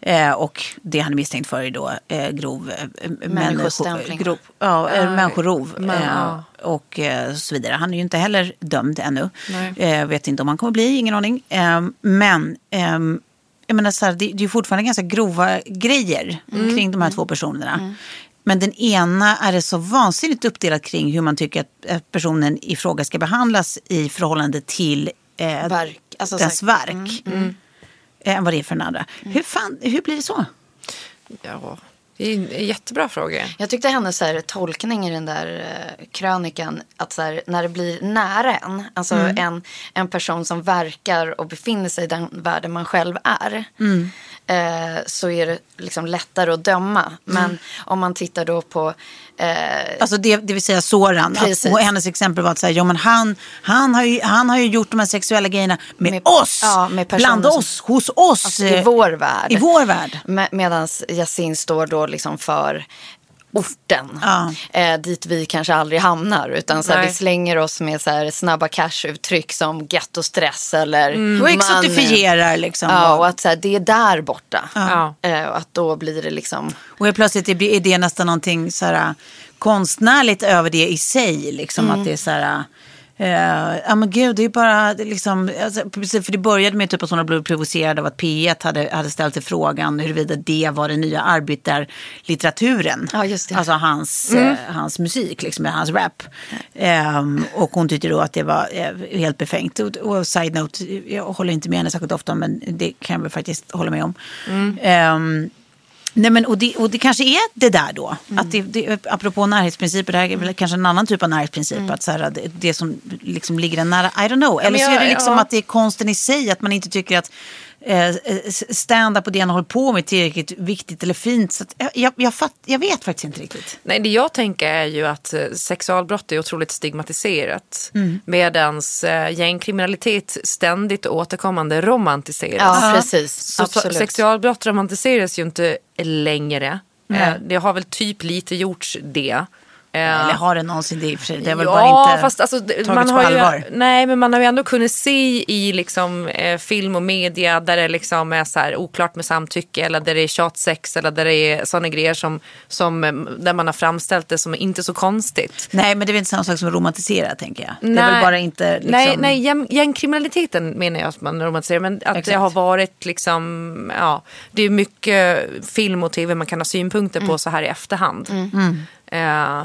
Eh, och det han är misstänkt för är då eh, grov eh, Människostämpling. grov, ja, eh, människorov. men, eh, ja. och eh, så vidare. Han är ju inte heller dömd ännu. Nej. Eh, vet inte om han kommer bli, ingen aning. Eh, men ehm, jag menar så här, det, det är fortfarande ganska grova grejer Mm. kring de här två personerna. Men den ena är det så vansinnigt uppdelat kring hur man tycker att, att personen i fråga ska behandlas i förhållande till eh, Verk, alltså dess så verk. Eh, än vad det är för den andra. Hur, fan, hur blir det så? Ja, det är en jättebra fråga. Jag tyckte hennes så här, tolkning i den där eh, krönikan, att så här, när det blir nära en, alltså en, en person som verkar och befinner sig i den världen man själv är, eh, så är det liksom lättare att döma. Men om man tittar då på eh, Alltså det, det vill säga Soran. Att, och hennes exempel var att säga, ja, men han, han, har ju, han har ju gjort de här sexuella grejerna med, Med- oss. ja, med bland som- oss, hos oss. Alltså, i vår värld. I vår värld. Me- Medan Yasin står då liksom för orten. Ja. Eh, dit vi kanske aldrig hamnar. Utan så här, vi slänger oss med så här, snabba cash-uttryck som gettostress eller Och exotifierar liksom. Ja, och att så här, det är där borta. Ja. Eh, och att då blir det liksom... Och helt plötsligt är är det nästan någonting så här, konstnärligt över det i sig. Liksom, Att det är så här... äh, Ja men gud, det är bara liksom, alltså, precis, för det började med typ att hon blev provocerad av att P1 hade, hade ställt sig frågan huruvida det var den nya arbetarlitteraturen. Ja, just det. Alltså hans, eh, hans musik, liksom, hans rap. Ehm, och hon tyckte då att det var eh, helt befängt. Och, och side note, jag håller inte med henne särskilt ofta men det kan jag väl faktiskt hålla med om. Ehm, Nej, men, och, det, och det kanske är det där då. Att det, det, apropå närhetsprinciper, det här är väl kanske en annan typ av närhetsprincip. Att så här, det, det som liksom ligger en nära, I don't know. Eller så är det liksom ja. att det är konsten i sig. Att man inte tycker att eh, stand-up och det han håller på med är tillräckligt viktigt eller fint. Så att, jag, jag, fatt, jag vet faktiskt inte riktigt. Nej, det jag tänker är ju att eh, sexualbrott är otroligt stigmatiserat. Mm. Medans eh, gängkriminalitet ständigt återkommande romantiseras. Ja, precis. Så Absolut. sexualbrott romantiseras ju inte längre. Eh, det har väl typ lite gjorts det. Eller har det någonsin det i och för sig? Det har väl ja, bara inte fast alltså, det- tagits man på har allvar. ju, Nej, men man har ju ändå kunnat se i liksom, eh, film och media där det liksom är så här oklart med samtycke eller där det är tjatsex eller där det är sådana grejer som, som, eh, där man har framställt det som inte så konstigt. Nej, men det är väl inte samma sak som romantisera, tänker jag. Det är väl bara inte... Liksom... Nej, nej gäng, gängkriminaliteten menar jag att man romantiserar. Men att det Exakt. har varit liksom, ja, det är mycket film och tv man kan ha synpunkter Mm. på så här i efterhand. Eh, eh,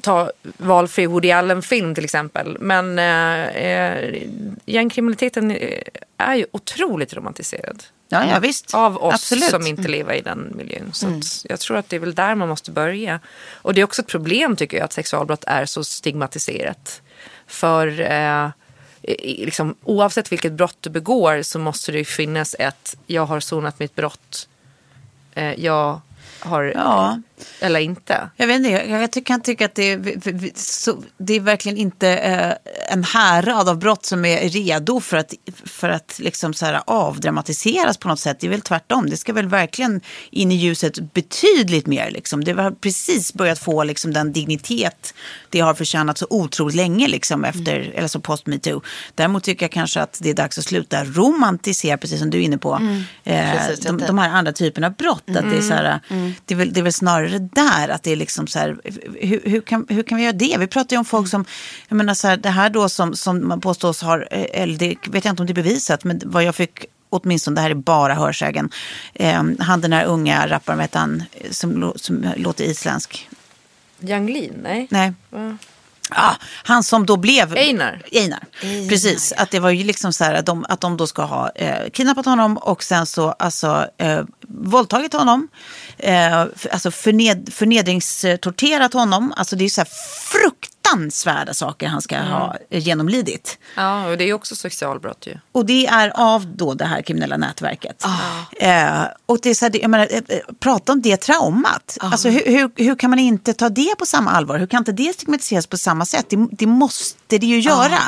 ta valfri Woody Allen-film till exempel. Men eh, eh, gängkriminaliteten eh, är ju otroligt romantiserad. Ja, ja, visst. Av oss Absolut. Mm. som inte lever i den miljön. Så att jag tror att det är väl där man måste börja. Och det är också ett problem tycker jag att sexualbrott är så stigmatiserat. För eh, liksom, oavsett vilket brott du begår så måste det ju finnas ett jag har sonat mitt brott. Eh, jag har, Ja. Eller inte. Jag vet inte, jag, jag kan tycka att det är, så, det är verkligen inte eh, en härad av brott som är redo för att, för att liksom så här avdramatiseras på något sätt. Det är väl tvärtom. Det ska väl verkligen in i ljuset betydligt mer. Liksom. Det har precis börjat få liksom, den dignitet det har förtjänat så otroligt länge liksom, efter, eller så post metoo. Däremot tycker jag kanske att det är dags att sluta romantisera, precis som du är inne på, eh, Precis, de, de här andra typerna av brott. Att det, är så här, det, är väl, det är väl snarare där att det är liksom så här, hur, hur, kan, hur kan vi göra det? Vi pratar ju om folk som, jag menar så här, det här då som, som man påstås har, eh, eller det vet jag inte om det är bevisat, men vad jag fick åtminstone, det här är bara hörsägen, eh, han den här unga rapparen, vet han, eh, som, som låter isländsk. Yang Lin, nej. Nej. Ja, han som då blev... Einar. Einar. Precis, att det var ju liksom så här att de, att de då ska ha eh, kidnappat honom och sen så alltså eh, våldtagit honom. Eh, alltså förned, förnedringstorterat honom. Alltså det är så här fruktansvärda saker han ska ha eh, genomlidit. Ja, och det är också sexualbrott ju. Och det är av då det här kriminella nätverket. Eh, och det är så här, jag menar, eh, eh, prata om det traumat. Alltså, hur, hur, hur kan man inte ta det på samma allvar? Hur kan inte det stigmatiseras på samma sätt? Det, det måste det ju göra.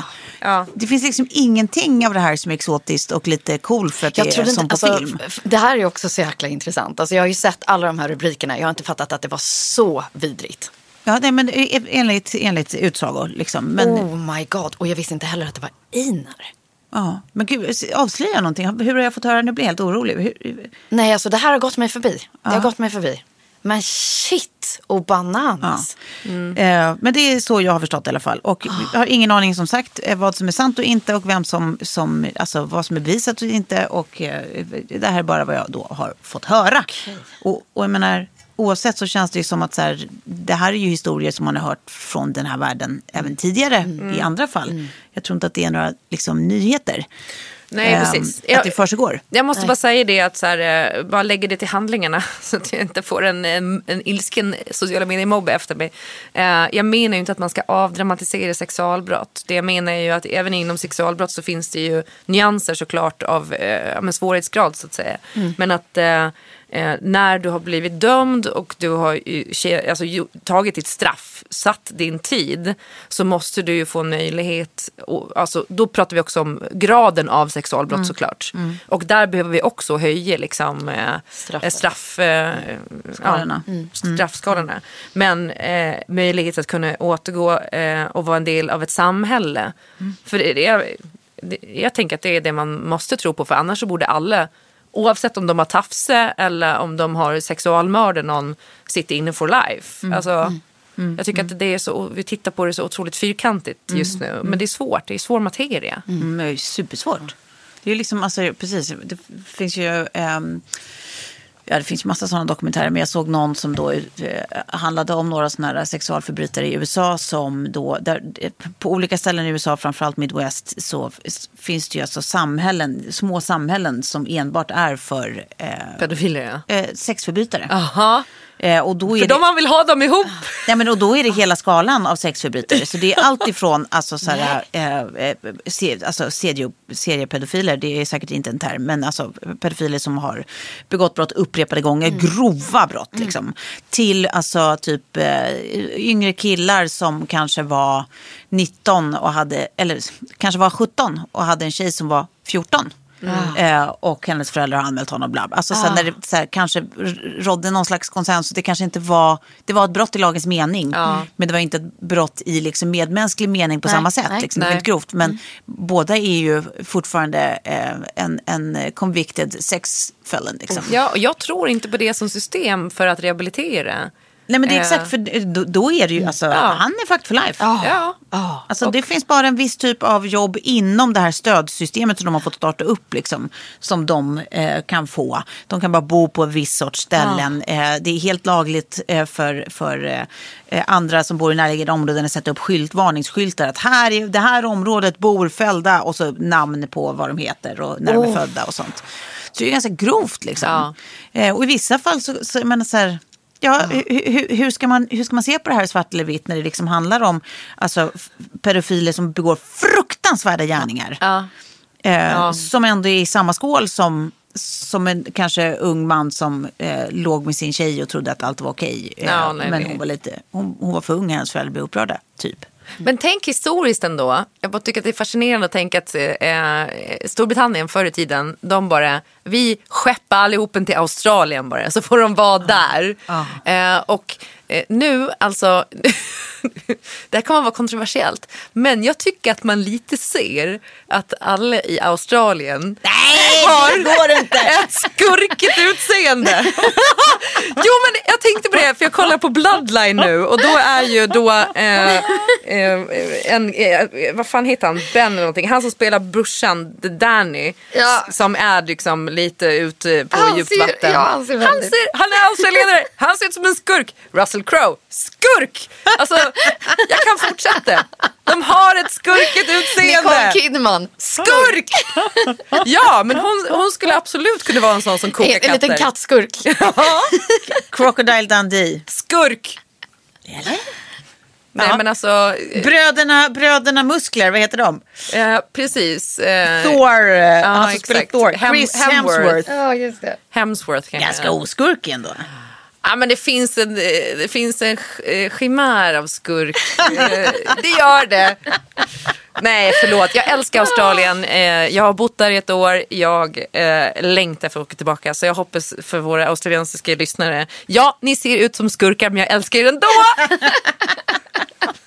Ja. Det finns liksom ingenting av det här som är exotiskt och lite cool för att Jag det är trodde som inte, på alltså, film. det här är också så jäkla intressant. Alltså, jag har ju sett alla de här rubrikerna. Jag har inte fattat att det var så vidrigt. Ja, nej, men eh, enligt, enligt utsagor liksom. Men, Oh my god. Och jag visste inte heller att det var Einar. ja, men gud, avslöja någonting. Hur har jag fått höra? Nu blir jag helt orolig. Hur, Nej, alltså det här har gått mig förbi. Det har gått mig förbi. Men shit och bananas. Eh, men det är så jag har förstått det i alla fall. Och jag har ingen aning som sagt eh, vad som är sant och inte och vem som, som alltså vad som är bevisat och inte. Och eh, det här är bara vad jag då har fått höra. Och, och jag menar, oavsett så känns det ju som att så här, det här är ju historier som man har hört från den här världen även tidigare i andra fall. Jag tror inte att det är några liksom, nyheter. Nej, eh, precis. Att Jag- det försiggår. Jag måste bara säga det att så här, eh, bara lägga det till handlingarna [laughs] så att jag inte får en, en, en ilsken sociala medier-mobb efter mig. Eh, jag menar ju inte att man ska avdramatisera sexualbrott. Det jag menar är ju att även inom sexualbrott så finns det ju nyanser såklart av eh, svårighetsgrad så att säga. Men att eh, eh, när du har blivit dömd och du har alltså, tagit ditt straff, satt din tid, så måste du ju få en möjlighet, och, alltså, då pratar vi också om graden av sexualbrott Mm. såklart. Och där behöver vi också höja liksom, eh, Straffet. straff, eh, Skalorna. Ja, straffskalorna. Men eh, möjlighet att kunna återgå eh, och vara en del av ett samhälle. För det, det, det, jag tänker att det är det man måste tro på för annars så borde alla Oavsett om de har tafse eller om de har sexualmördat någon sitta inne for life. Alltså, Jag tycker att det är så, vi tittar på det så otroligt fyrkantigt just nu. Men det är svårt, det är svår materia. Mm, det är supersvårt. Det är liksom, alltså, precis, det finns ju... ehm, Ja, det finns massa sådana dokumentärer, men jag såg någon som då eh, handlade om några sådana här sexualförbrytare i USA som då, där, på olika ställen i USA, framförallt Midwest, så finns det ju alltså samhällen, små samhällen som enbart är för eh, Pedofiler ja. eh, sexförbrytare. Aha. Eh, och då är För det, de man vill ha dem ihop. Nej, men och då är det hela skalan av sexförbrytare. Så det är allt ifrån alltså, så här, eh, eh, se, alltså, serie, seriepedofiler, det är säkert inte en term, men alltså, pedofiler som har begått brott upprepade gånger, grova brott. Liksom, till alltså, typ eh, yngre killar som kanske var 19 och hade, eller kanske var 17 och hade en tjej som var 14. Eh, och hennes föräldrar har anmält honom. Bla. bla. Alltså, sen när det så här, kanske rådde någon slags konsensus. Det kanske inte var, det var ett brott i lagens mening. Men det var inte ett brott i liksom, medmänsklig mening på Nej, samma sätt. nej. Liksom, Nej. inte grovt. Men båda är ju fortfarande eh, en, en convicted sex felon. Liksom. Ja, och jag tror inte på det som system för att rehabilitera. Nej men det är Eh. exakt, för då, då är det ju, alltså, han är fucked for life. Ja. Alltså, det finns bara en viss typ av jobb inom det här stödsystemet som de har fått starta upp. Liksom, som de eh, kan få. De kan bara bo på en viss sorts ställen. Eh, det är helt lagligt eh, för, för eh, eh, andra som bor i närliggande områden att sätta upp skylt, varningsskyltar. Att här i det här området bor fällda och så namn på vad de heter och när de är födda och sånt. Så det är ganska grovt liksom. Ja. Eh, och i vissa fall så, så jag menar så här, Ja, hur, hur, ska man, hur ska man se på det här svart eller vitt när det liksom handlar om alltså, pedofiler som begår fruktansvärda gärningar. Ja. Eh, Som ändå är i samma skål som, som en kanske ung man som eh, låg med sin tjej och trodde att allt var okej. Eh, Ja, nej, men nej. hon var, lite, hon, hon var för ung, hennes föräldrar blev upprörda. Typ. Men tänk historiskt ändå. Jag bara tycker att det är fascinerande att tänka att eh, Storbritannien förr i tiden, de bara, vi skeppar allihopen till Australien bara, så får de vara där. Eh, och eh, nu, alltså, [laughs] det här kommer vara kontroversiellt, men jag tycker att man lite ser att alla i Australien Nej, [laughs] har det går inte! [laughs] ett skurkigt utseende. jo men jag tänkte på det för jag kollar på Bloodline nu och då är ju då eh, eh, en, eh, vad fan heter han, Ben eller någonting, han som spelar brorsan Danny Ja. som är liksom lite ute på Han djupt ser- vatten. ja, han ser han, ser, han är australienare, han ser ut som en skurk. Russell Crowe, skurk! Alltså jag kan fortsätta. De har ett skurkigt utseende. Nicole Kidman. Skurk! Ja, men hon, hon skulle absolut kunna vara en sån som kokar En, katter. en liten kattskurk. Ja, Crocodile Dundee. skurk! Eller? Nej Ja. men alltså, Bröderna, bröderna Muskler, vad heter de? eh, precis. Eh, Thor, eh, han som spelar exakt. Thor. Hem- Chris Hemsworth. Hemsworth. Ja, just det. Hemsworth kanske. Ganska oskurk ändå. Ja men det finns en, eh, det finns en eh, chimär av skurk. [laughs] Eh, det gör det. Nej förlåt, jag älskar Australien. Eh, Jag har bott där i ett år. Jag eh, längtar för att åka tillbaka. Så jag hoppas för våra australiensiska lyssnare. Ja, ni ser ut som skurkar men jag älskar er ändå. [laughs]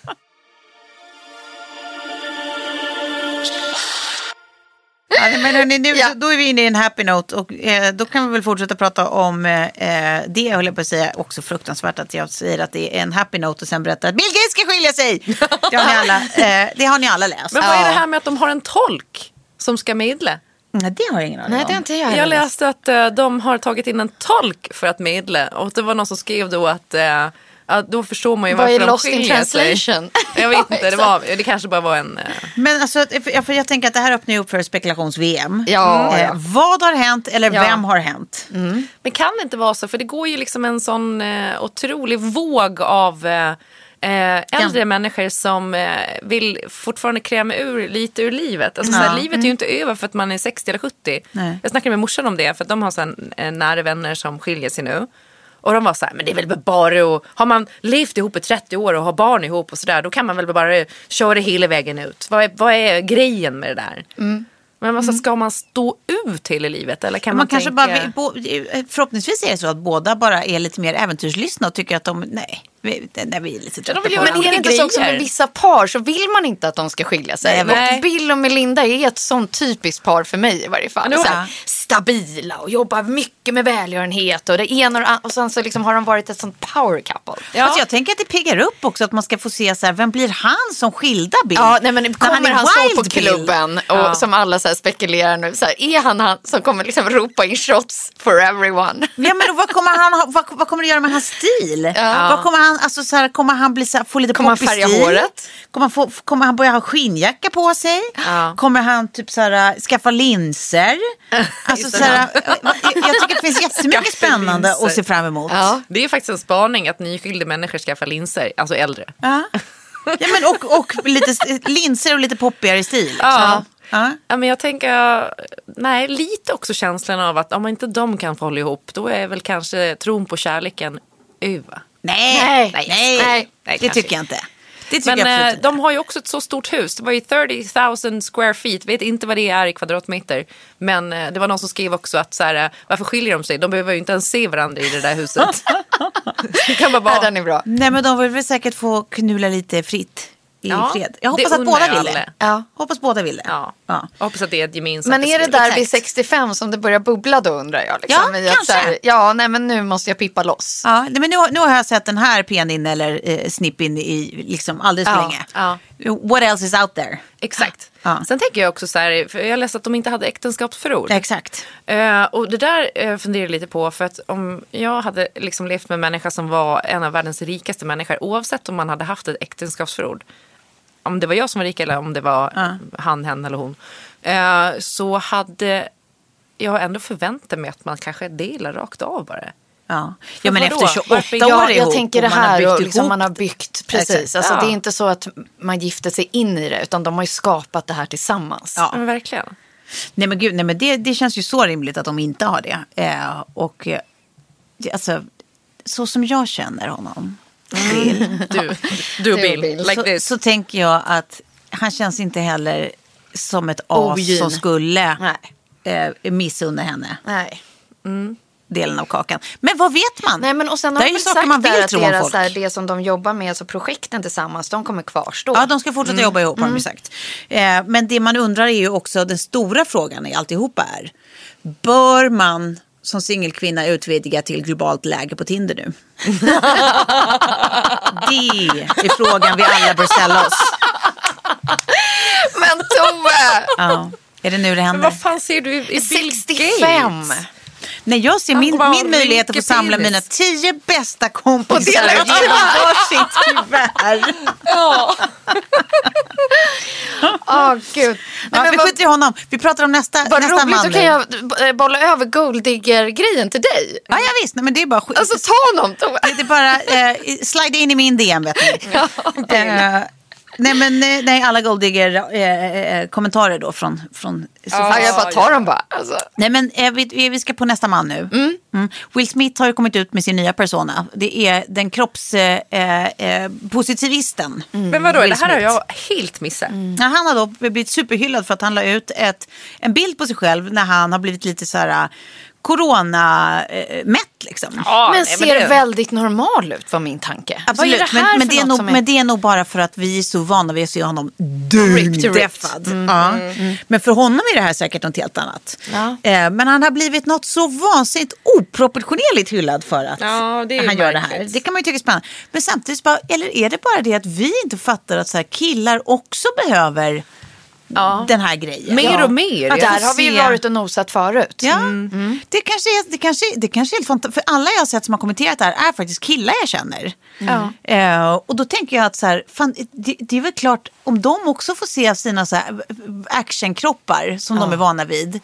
Ja, men hörni, nu, [laughs] Ja. Då är vi inne i en happy note och eh, då kan vi väl fortsätta prata om eh, det, höll jag på att säga, också fruktansvärt att jag säger att det är en happy note och sen berättar att Bill Gates ska skilja sig. [laughs] Det har ni alla, eh, det har ni alla läst. Men vad är det här med att de har en tolk som ska medla? Nej, det har jag ingen aning Nej, om. det har inte jag Jag läste att eh, de har tagit in en tolk för att medla och det var någon som skrev då att eh, ja, då förstår man ju Vad varför är de lost in skiljer sig. translation? [laughs] Jag vet inte, det, var, det kanske bara var en... eh, Men alltså, jag, för jag tänker att det här öppnar ju upp för spekulations-VM. Ja, Eh, ja. Vad har hänt eller Ja. vem har hänt? Men kan det inte vara så? För det går ju liksom en sån eh, otrolig våg av eh, eh, äldre människor som eh, vill fortfarande kräma ur lite ur livet. Alltså, så här, livet är ju inte över för att man är 60 eller 70. Nej. Jag snackade med morsan om det för att de har så här, eh, nära vänner som skiljer sig nu. Och de var så här, men det är väl bara att, har man levt ihop i 30 år och har barn ihop och sådär, då kan man väl bara köra hela vägen ut. Vad är, vad är grejen med det där? Men alltså, ska man stå ut hela livet eller kan man, Man kanske tänka... bara, bo- förhoppningsvis är det så att båda bara är lite mer äventyrslystna och tycker att de, nej, vi, nej, vi är lite trötta på Men är det inte så också med vissa par så vill man inte att de ska skilja sig. Nej. Och Bill och Melinda är ett sånt typiskt par för mig i varje fall. Här, stabila och jobbar mycket med välgörenhet och det ena och det. Och sen så liksom har de varit ett sånt power couple. Ja. Fast jag tänker att det piggar upp också att man ska få se så här, vem blir han som skilda Bill? Ja, nej, men kommer är han, stå Wild på Bill? klubben och Ja. som alla så här spekulerar nu, så här, är han han som kommer liksom ropa in shots for everyone? Ja, men vad kommer han ha, vad, vad kommer det göra med hans stil? Vad kommer han, alltså, så här, kommer han bli så här, få lite Kommer han poppig färga stil? håret? Kommer han, få, kommer han börja ha skinnjacka på sig? Ja. Kommer han typ så här, skaffa linser? [laughs] Alltså, så här, jag, jag tycker det finns jättemycket spännande linser. att se fram emot. Ja. Det är ju faktiskt en spaning att nyskilda människor skaffar linser, alltså äldre. Ja. Ja, men och, och lite linser och lite poppigare stil. liksom. Ja. Ja. Ja, men jag tänker, nej, lite också känslan av att om inte de kan få hålla ihop, då är väl kanske tron på kärleken över. Nej, Nej. nej, Nej. Nej, det kanske tycker jag inte. Det tycker Men jag eh, de har ju också ett så stort hus. Det var ju 30 000 square feet. Vet inte vad det är i kvadratmeter. Men eh, det var någon som skrev också att så här, eh, varför skiljer de sig? De behöver ju inte ens se varandra i det där huset. [laughs] det kan bara Nej, vara... den är bra. Nej men de vill väl säkert få knulla lite fritt i Ja, fred. Jag det hoppas att båda vill det. Ja. Hoppas båda vill det. Ja. Ja. Hoppas att det är ett gemensamt Men är det där vid Exakt. 65 som det börjar bubbla då undrar jag? Liksom, Ja, kanske. här, ja, nej men nu måste jag pippa loss. Ja, nej, men nu, nu har jag sett den här penin eller eh, snippin i liksom alldeles för Ja, länge. ja. What else is out there? Exakt. Ja. Sen tänker jag också så här, för jag läste att de inte hade äktenskapsförord. Exakt. Eh, och det där uh, funderar jag lite på för att om jag hade liksom levt med en människa som var en av världens rikaste människor oavsett om man hade haft ett äktenskapsförord. Om det var jag som var rik eller om det var han, hen eller hon. eh, så hade jag ändå förväntat mig att man kanske delar rakt av bara. Ja, ja men efter 28 Varför- år Ja, jag ihop tänker det och man har här och liksom man har byggt, precis. Exakt. Alltså, Ja. Det är inte så att man gifter sig in i det, utan de har ju skapat det här tillsammans. Ja. Men verkligen. Nej men gud, nej, men det, det känns ju så rimligt att de inte har det. Eh, och eh, alltså, så som jag känner honom, Bill, [laughs] Du, du och Bill, Bill. like så, this. så tänker jag att han känns inte heller som ett as Ogin. som skulle eh, missunna henne Nej. delen av kakan. Men vad vet man? Nej, men och sen Det har är de ju saker man vill tro om folk. här, det som de jobbar med, alltså projekten tillsammans, de kommer kvarstå. Ja, de ska fortsätta jobba ihop har de ju sagt. Eh, men det man undrar är ju också, den stora frågan i alltihopa är, bör man som singelkvinna utvidga till globalt läge på Tinder nu? [laughs] det är frågan vi alla bör ställa oss. Men Tove! Ja. Är det nu det Men händer? vad fan ser du i, i Bill 65! Gates? Nej, jag ser min, min möjlighet att få samla penis. mina tio bästa kompisar och ge dem varsitt kuvert. [laughs] Åh [laughs] gud. Nej, Ja, vi vad, skiter i honom. Vi pratar om nästa, vad nästa roligt, man då nu. kan jag eh, bolla över golddigger-grejen till dig. Ja, ja visst. Nej, men det är bara skit. Alltså ta honom. Det är bara eh, slide in i min DM vet ni. [laughs] eh, nej men eh, nej, alla golddigger eh, eh, kommentarer då från, från Ja, jag bara tar dem bara. Alltså. Nej men eh, vi, vi ska på nästa man nu. Mm. Will Smith har ju kommit ut med sin nya persona. Det är den kroppspositivisten. Eh, eh, positivisten. Men vadå, Will det här har Smith. jag helt missat. Ja, han har då blivit superhyllad för att han la ut ett, en bild på sig själv när han har blivit lite så här corona-mätt liksom. Ja, men nej, ser det- väldigt normal ut var min tanke. Absolut, Vad är det här men, men, det är nog, är... men det är nog bara för att vi är så vana vid att se honom to ripped. däffad. Ja. Men för honom är det här säkert något helt annat. Ja. Eh, men han har blivit något så vansinnigt oproportionerligt hyllad för att han gör det här. Det kan man ju tycka är spännande. Men samtidigt, bara, eller är det bara det att vi inte fattar att så här, killar också behöver den här grejen. Mer och mer. Att Där har vi ju varit och nosat förut. Ja, Det, kanske är, det, kanske, det kanske är helt fantastiskt. För alla jag har sett som har kommenterat det här är faktiskt killar jag känner. Eh, och då tänker jag att så här, fan, det, det är väl klart om de också får se sina så här, actionkroppar som de är vana vid.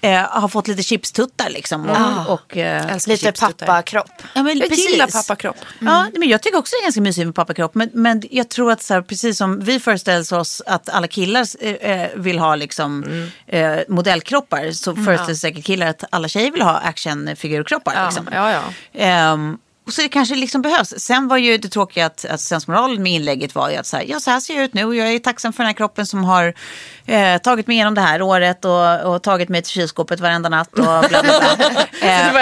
Eh, har fått lite chipstuttar liksom. Och, och, Älskar Lite pappakropp. Ja, men Jag precis. gillar pappakropp. Ja, men jag tycker också det är ganska mysigt med pappakropp. Men, men jag tror att så här, precis som vi föreställer oss att alla killar eh, vill ha liksom, eh, modellkroppar så föreställer sig säkert killar att alla tjejer vill ha actionfigurkroppar. Ja, Liksom. ja, ja. Ehm, och så det kanske liksom behövs. Sen var ju det tråkiga att, att sensmoralen med inlägget var ju att så här, ja, så här ser jag ut nu och jag är tacksam för den här kroppen som har eh, tagit mig igenom det här året och, och tagit mig till kylskåpet varenda natt och bla bla bla. [laughs] Eh,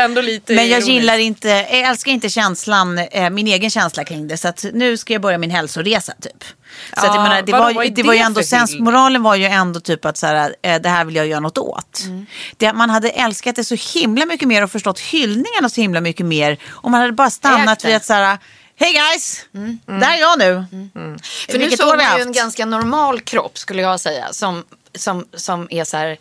men jag ironiskt. gillar inte, jag älskar inte känslan, eh, min egen känsla kring det. Så att nu ska jag börja min hälsoresa typ. Så att jag Ja, menar, det, var, är det var ju det ändå, för sensmoralen var ju ändå typ att så här, eh, det här vill jag göra något åt. Mm. Det, man hade älskat det så himla mycket mer och förstått hyllningarna så himla mycket mer. Om man hade bara stannat vid att så här, hej guys, Mm. där är jag nu. För nu Vilket såg år vi man ju en ganska normal kropp skulle jag säga. Som, som, som är så här,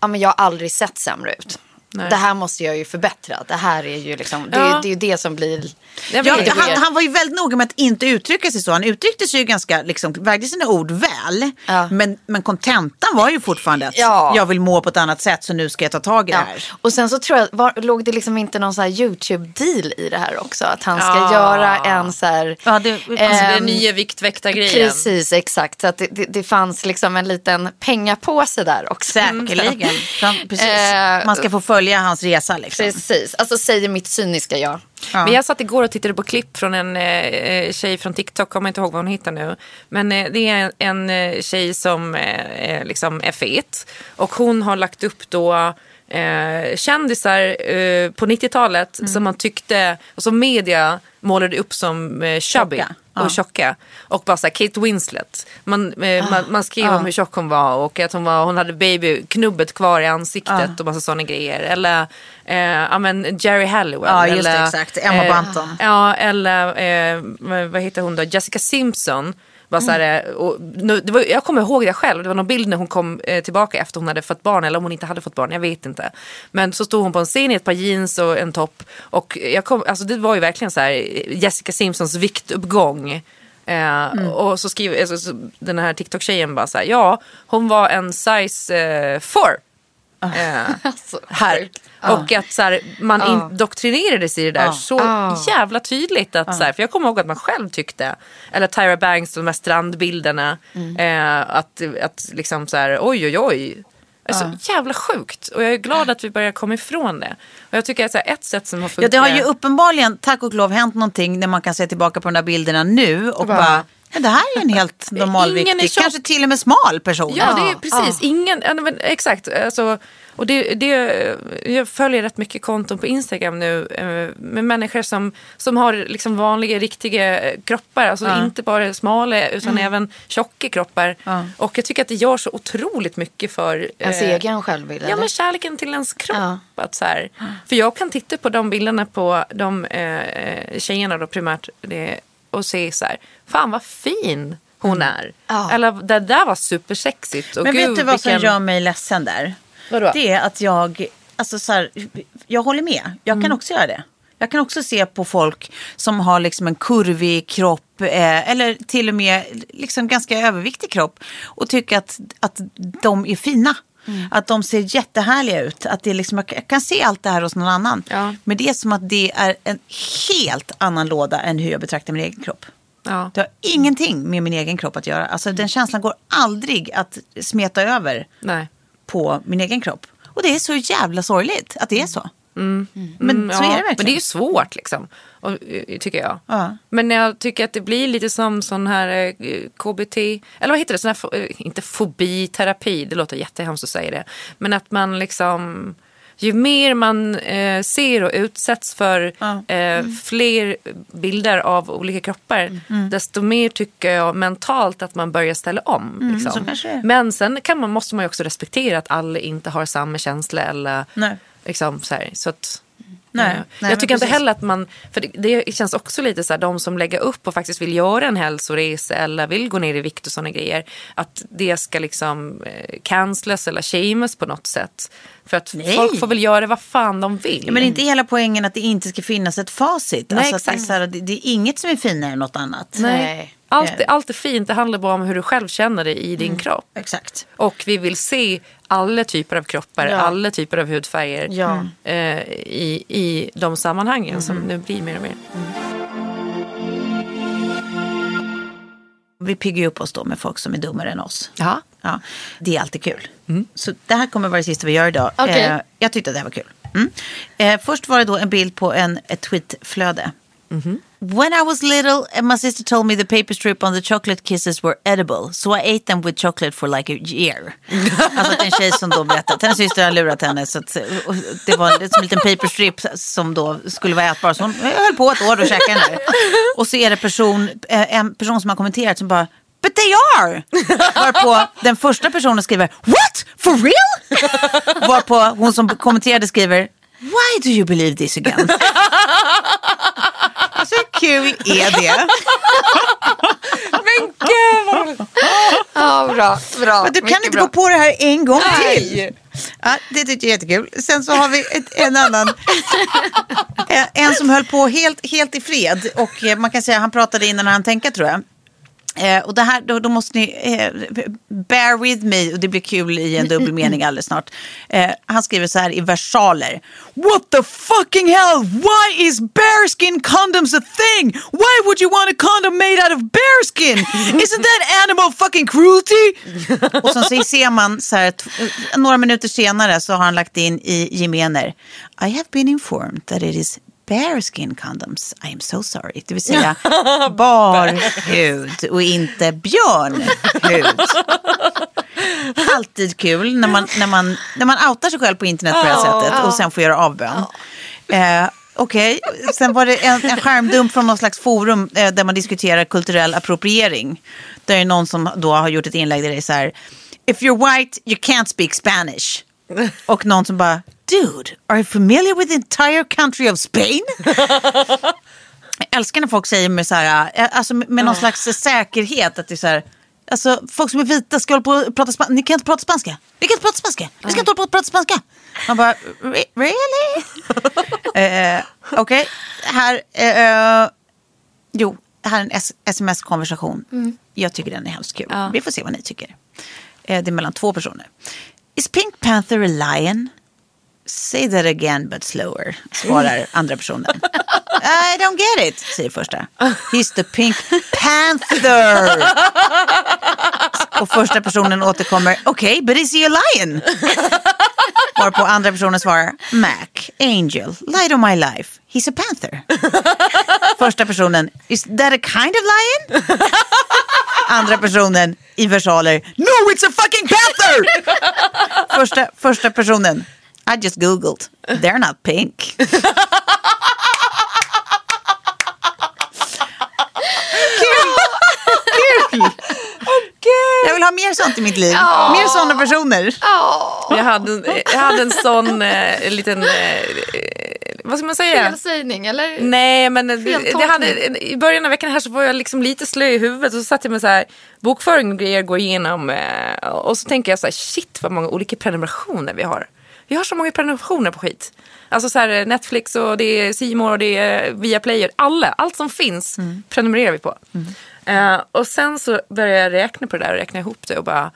ja men jag har aldrig sett sämre ut. Nej. Det här måste jag ju förbättra. Det här är ju liksom, det, Ja. det är ju det som blir... Ja, han, han var ju väldigt noga med att inte uttrycka sig så. Han uttryckte sig ju ganska, liksom, vägde sina ord väl. Ja. Men, men kontentan var ju fortfarande att Ja. jag vill må på ett annat sätt så nu ska jag ta tag i det här. Och sen så tror jag, var, låg det liksom inte någon så här YouTube-deal i det här också? Att han ska göra en så här... Ja, det, Alltså den Ehm, nya viktväktargrejen. Precis, exakt. Så att det, det, det fanns liksom en liten pengapåse där också. Säkerligen. [laughs] Precis. Eh, Man ska få följa hans resa liksom. Precis, alltså säger mitt cyniska jag. Ja. Men jag satt igår och tittade på klipp från en eh, tjej från TikTok, kommer inte ihåg vad hon hittar nu. Men eh, det är en, en eh, tjej som eh, eh, liksom är fet. Och hon har lagt upp då eh, kändisar eh, på 90-talet Mm. som man tyckte, och som media målade upp som eh, chubby Tjocka. Och Ja. tjocka. Och bara så här, Kate Winslet. Man, eh, man, man skrev om hur tjock hon var och att hon, var, hon hade babyknubbet kvar i ansiktet och massa sådana grejer. Eller eh, ja, men Jerry Halliwell. Ja, just det, eller, exakt. Emma Bunton. Ja, eller eh, vad- vad heter hon då? Jessica Simpson. Var så här, eh, och, nu, det var, jag kommer ihåg det själv. Det var någon bild när hon kom eh, tillbaka efter hon hade fått barn. Eller om hon inte hade fått barn, jag vet inte. Men så stod hon på en scen i ett par jeans och en topp. Och jag kom, alltså, det var ju verkligen så här Jessica Simpsons viktuppgång. Eh, Och så skriver alltså, så, den här TikTok-tjejen bara så här, ja hon var en size eh, four. Eh, [laughs] Alltså, här. Och att så här, man indoktrinerades i det där så jävla tydligt. Att, så här, för jag kommer ihåg att man själv tyckte, eller Tyra Banks, de här strandbilderna. Eh, att, att liksom så här, oj oj oj. Det är så jävla sjukt. Och jag är glad att vi börjar komma ifrån det. Och jag tycker att så här, ett sätt som har Ja, funkat. det har ju uppenbarligen, tack och lov, hänt någonting när man kan se tillbaka på de där bilderna nu och bara, ja, det här är en helt [laughs] Ingen normalviktig, kanske till och med smal person. Ja, det är precis. Ingen, ja, men, exakt. Alltså, och det, det, jag följer rätt mycket konton på Instagram nu eh, med människor som, som har liksom vanliga, riktiga eh, kroppar. Alltså inte bara smala utan även tjocka kroppar. Och jag tycker att det gör så otroligt mycket för Ens eh, egen självbild. Ja, eller? men kärleken till ens kropp. Ja. Att så här, för jag kan titta på de bilderna på de eh, tjejerna då primärt det, och se så här, fan vad fin hon är. Ja. Eller det där var supersexigt. Och Men gud, vet du vad som vilken- gör mig ledsen där? Vadå? Det är att jag, alltså så här, jag håller med. Jag Mm. kan också göra det. Jag kan också se på folk som har liksom en kurvig kropp eh, eller till och med liksom ganska överviktig kropp och tycka att, att de är fina. Mm. Att de ser jättehärliga ut. Att det är liksom, jag kan se allt det här hos någon annan. Ja. Men det är som att det är en helt annan låda än hur jag betraktar min egen kropp. Ja. Det har ingenting med min egen kropp att göra. Alltså, den känslan går aldrig att smeta över Nej. på min egen kropp. Och det är så jävla sorgligt att det är så. Men Mm, så ja. är det verkligen. Men det är ju svårt liksom. Och, eh, tycker jag. Ja. Men jag tycker att det blir lite som sån här eh, KBT. Eller vad heter det? Sån här, eh, inte fobiterapi. Det låter jättehemskt att säga det. Men att man liksom. Ju mer man eh, ser och utsätts för eh, fler bilder av olika kroppar. Mm. Desto mer tycker jag mentalt att man börjar ställa om. Liksom. Mm, är. Men sen kan man, måste man ju också respektera att alla inte har samma känsla. Eller, Nej. Liksom, så här, så att, Nej, Eh, nej, jag tycker inte heller att man, för det, det känns också lite så här, de som lägger upp och faktiskt vill göra en hälsoresa eller vill gå ner i vikt och sådana grejer, att det ska liksom eh, cancelas eller shames på något sätt. För att Nej. folk får väl göra vad fan de vill. Ja, men inte hela poängen att det inte ska finnas ett facit. Nej, alltså att det, är exakt. så här, det, det är inget som är finare än något annat. Nej. Allt, allt är fint, det handlar bara om hur du själv känner dig i din kropp. Exakt. Och vi vill se alla typer av kroppar, Ja. alla typer av hudfärger Ja. eh, i, i de sammanhangen som nu blir mer och mer. Vi piggar upp oss då med folk som är dummare än oss. Ja. Ja, det är alltid kul. Så det här kommer vara det sista vi gör idag. Okej. Eh, jag tyckte att det här var kul. Mm. Eh, först var det då en bild på en, ett tweetflöde. When I was little, my sister told me the paper strip on the chocolate kisses were edible. So I ate them with chocolate for like a year. [laughs] alltså att en tjej som då berättade att hennes syster hade lurat henne. Så att, det var som en liten paper strip som då skulle vara ätbar. Så hon höll på ett år och käkade den där. Och så är det person, eh, en person som har kommenterat som bara But they are! Varpå den första personen skriver What? For real? Varpå hon som kommenterade skriver Why do you believe this again? [laughs] Kul är det? Men gud vad roligt. Ja, bra. bra. Men du kan inte bra. gå på det här en gång Nej. till. Ja, det tycker jag är jättekul. Sen så har vi ett, en annan. En som höll på helt, helt i fred. Och eh, man kan säga han pratade innan han tänka tror jag. Eh, och det här, då, då måste ni eh, bear with me och det blir kul i en dubbel mening alldeles snart. Eh, han skriver så här i versaler. What the fucking hell? Why is bearskin condoms a thing? Why would you want a condom made out of bearskin? [laughs] Isn't that animal fucking cruelty? och så ser man så här, några minuter senare så har han lagt in i gemener. I have been informed that it is bearskin condoms. I am so sorry. Det vill säga [laughs] barhud och inte björnhud. Alltid kul när man, när, man, när man outar sig själv på internet på det här sättet och sen får göra avbön. Eh, Okej, sen var det en, en skärmdump från någon slags forum eh, där man diskuterar kulturell appropriering. Där är någon som då har gjort ett inlägg där det är så här. If you're white you can't speak Spanish. Och någon som bara, dude, are you familiar with the entire country of Spain? Jag älskar när folk säger med, så här, eh, alltså med, någon slags säkerhet att det är så här, alltså folk som är vita ska hålla på och prata spanska, ni kan inte prata spanska, ni kan inte prata spanska, ni ska inte hålla på och prata spanska. Man bara, "Re- really? [laughs] eh, Okej, här, eh, jo, här är en sms-konversation. Jag tycker den är hemskt kul. Vi får se vad ni tycker. Eh, det är mellan två personer. Is Pink Panther a lion? Say that again but slower, svarar [laughs] andra personen. I don't get it, säger första. He's the Pink Panther. Och första personen återkommer, okej, but is he a lion? Varpå andra personen svarar, Mac, Angel, light of my life, he's a panther. Första personen, is that a kind of lion? Andra personen i versaler, no it's a fucking panther! Första, första personen, I just googled, they're not pink. Kul! Jag vill ha mer sånt i mitt liv. Mer sådana personer. Jag hade, en- jag hade en sån eh, liten, eh, vad ska man säga? Felsägning eller? Nej, men det hade, i början av veckan här så var jag liksom lite slö i huvudet och så satt jag med så här bokföring och grejer går igenom eh, och så tänker jag så här shit vad många olika prenumerationer vi har. Vi har så många prenumerationer på skit. Alltså så här Netflix och det är More och det är Viaplay och alla, allt som finns prenumererar vi på. Eh, och sen så började jag räkna på det där och räkna ihop det och bara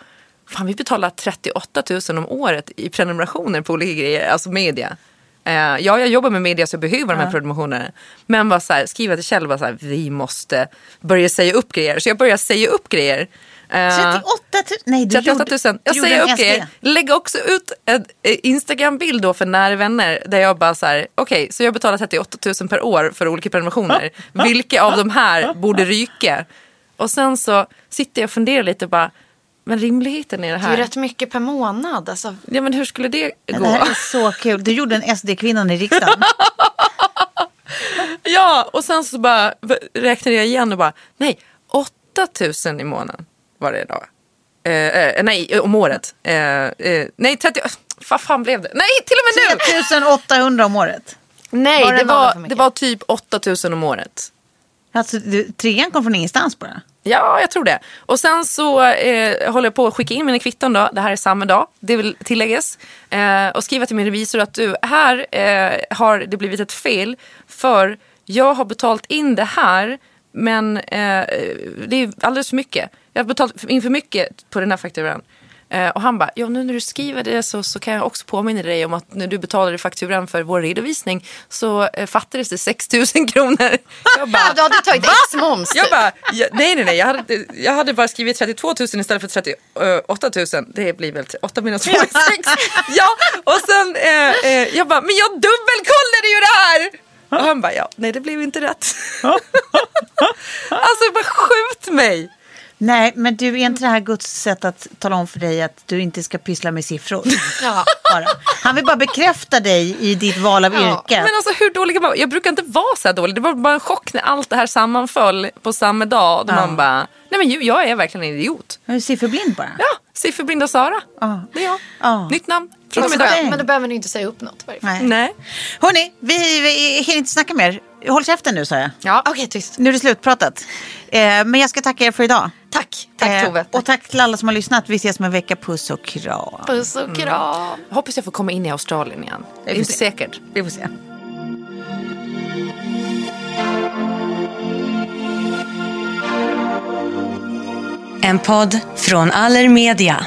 Fan vi betalar 38 000 om året i prenumerationer på olika grejer, alltså media. Eh, ja, jag jobbar med media så jag behöver de här prenumerationerna. Men bara så här, skriva till Kjell bara så här, vi måste börja säga upp grejer. Så jag börjar säga upp grejer. Eh, 38 000? Nej, du 38 gjorde, 000. Jag du gjorde säger en upp grejer. Lägger också ut en eh, Instagram-bild då för nära vänner. Där jag bara så här, okej, så jag betalar 38 000 per år för olika prenumerationer. Vilka av de här borde ryka? Och sen så sitter jag och funderar lite och bara, men rimligheten i det Det är här. ju rätt mycket per månad. Alltså. Ja men hur skulle det Det gå? här är så kul. Du gjorde en SD-kvinnan i riksdagen. [laughs] Ja, och sen så bara räknade jag igen och bara, nej, 8000 i månaden var det då. Eh, eh, nej, om året. Eh, eh, nej, 30, vad fan blev det? Nej, till och med nu! 3800 om året. Nej, Var det det, var, det var typ 8000 om året. Alltså, du, trean kom från ingenstans bara. Ja, jag tror det. Och sen så eh, håller jag på att skicka in mina kvitton då. Det här är samma dag, det vill tilläggas. Eh, och skriva till min revisor att du, här eh, har det blivit ett fel. För jag har betalt in det här, men eh, det är alldeles för mycket. Jag har betalt in för mycket på den här fakturan. Eh, och han bara, ja nu när du skriver det så, så kan jag också påminna dig om att när du betalade fakturan för vår redovisning så eh, fattades det 6 000 [laughs] kronor. Jag bara, du hade tagit ex-moms. jag bara, ja, nej nej nej, jag hade, jag hade bara skrivit 32 000 istället för 38 000. Det blir väl 8 minus 2 är 6. Ja, och sen, eh, eh, jag bara, men jag dubbelkollade ju det här! Och han bara, ja, nej det blev inte rätt. [laughs] alltså bara skjut mig. Nej, men du, är inte det här Guds sätt att tala om för dig att du inte ska pyssla med siffror? [laughs] Ja. Bara. Han vill bara bekräfta dig i ditt val av Ja, yrke. Men alltså hur dålig kan man? Jag brukar inte vara så här dålig. Det var bara en chock när allt det här sammanföll på samma dag. Då man bara, nej men ju, jag är verkligen en idiot. Är sifferblind bara. Ja, sifferblinda Sara. Ja. Det är jag. Ja. Nytt namn. Från och med Exakt. idag. Men då behöver ni inte säga upp något. Nej. Nej. Hörni, vi, vi hinner inte snacka mer. Håll käften nu, sa jag. Ja. Okej, tyst. Nu är det slutpratat. Eh, men jag ska tacka er för idag. Tack. Tack Eh, Tove. Och tack till alla som har lyssnat. Vi ses om en vecka. Puss och kram. Puss och kram. Hoppas jag får komma in i Australien igen. Det är inte se. säkert. Vi får se. En podd från Allermedia.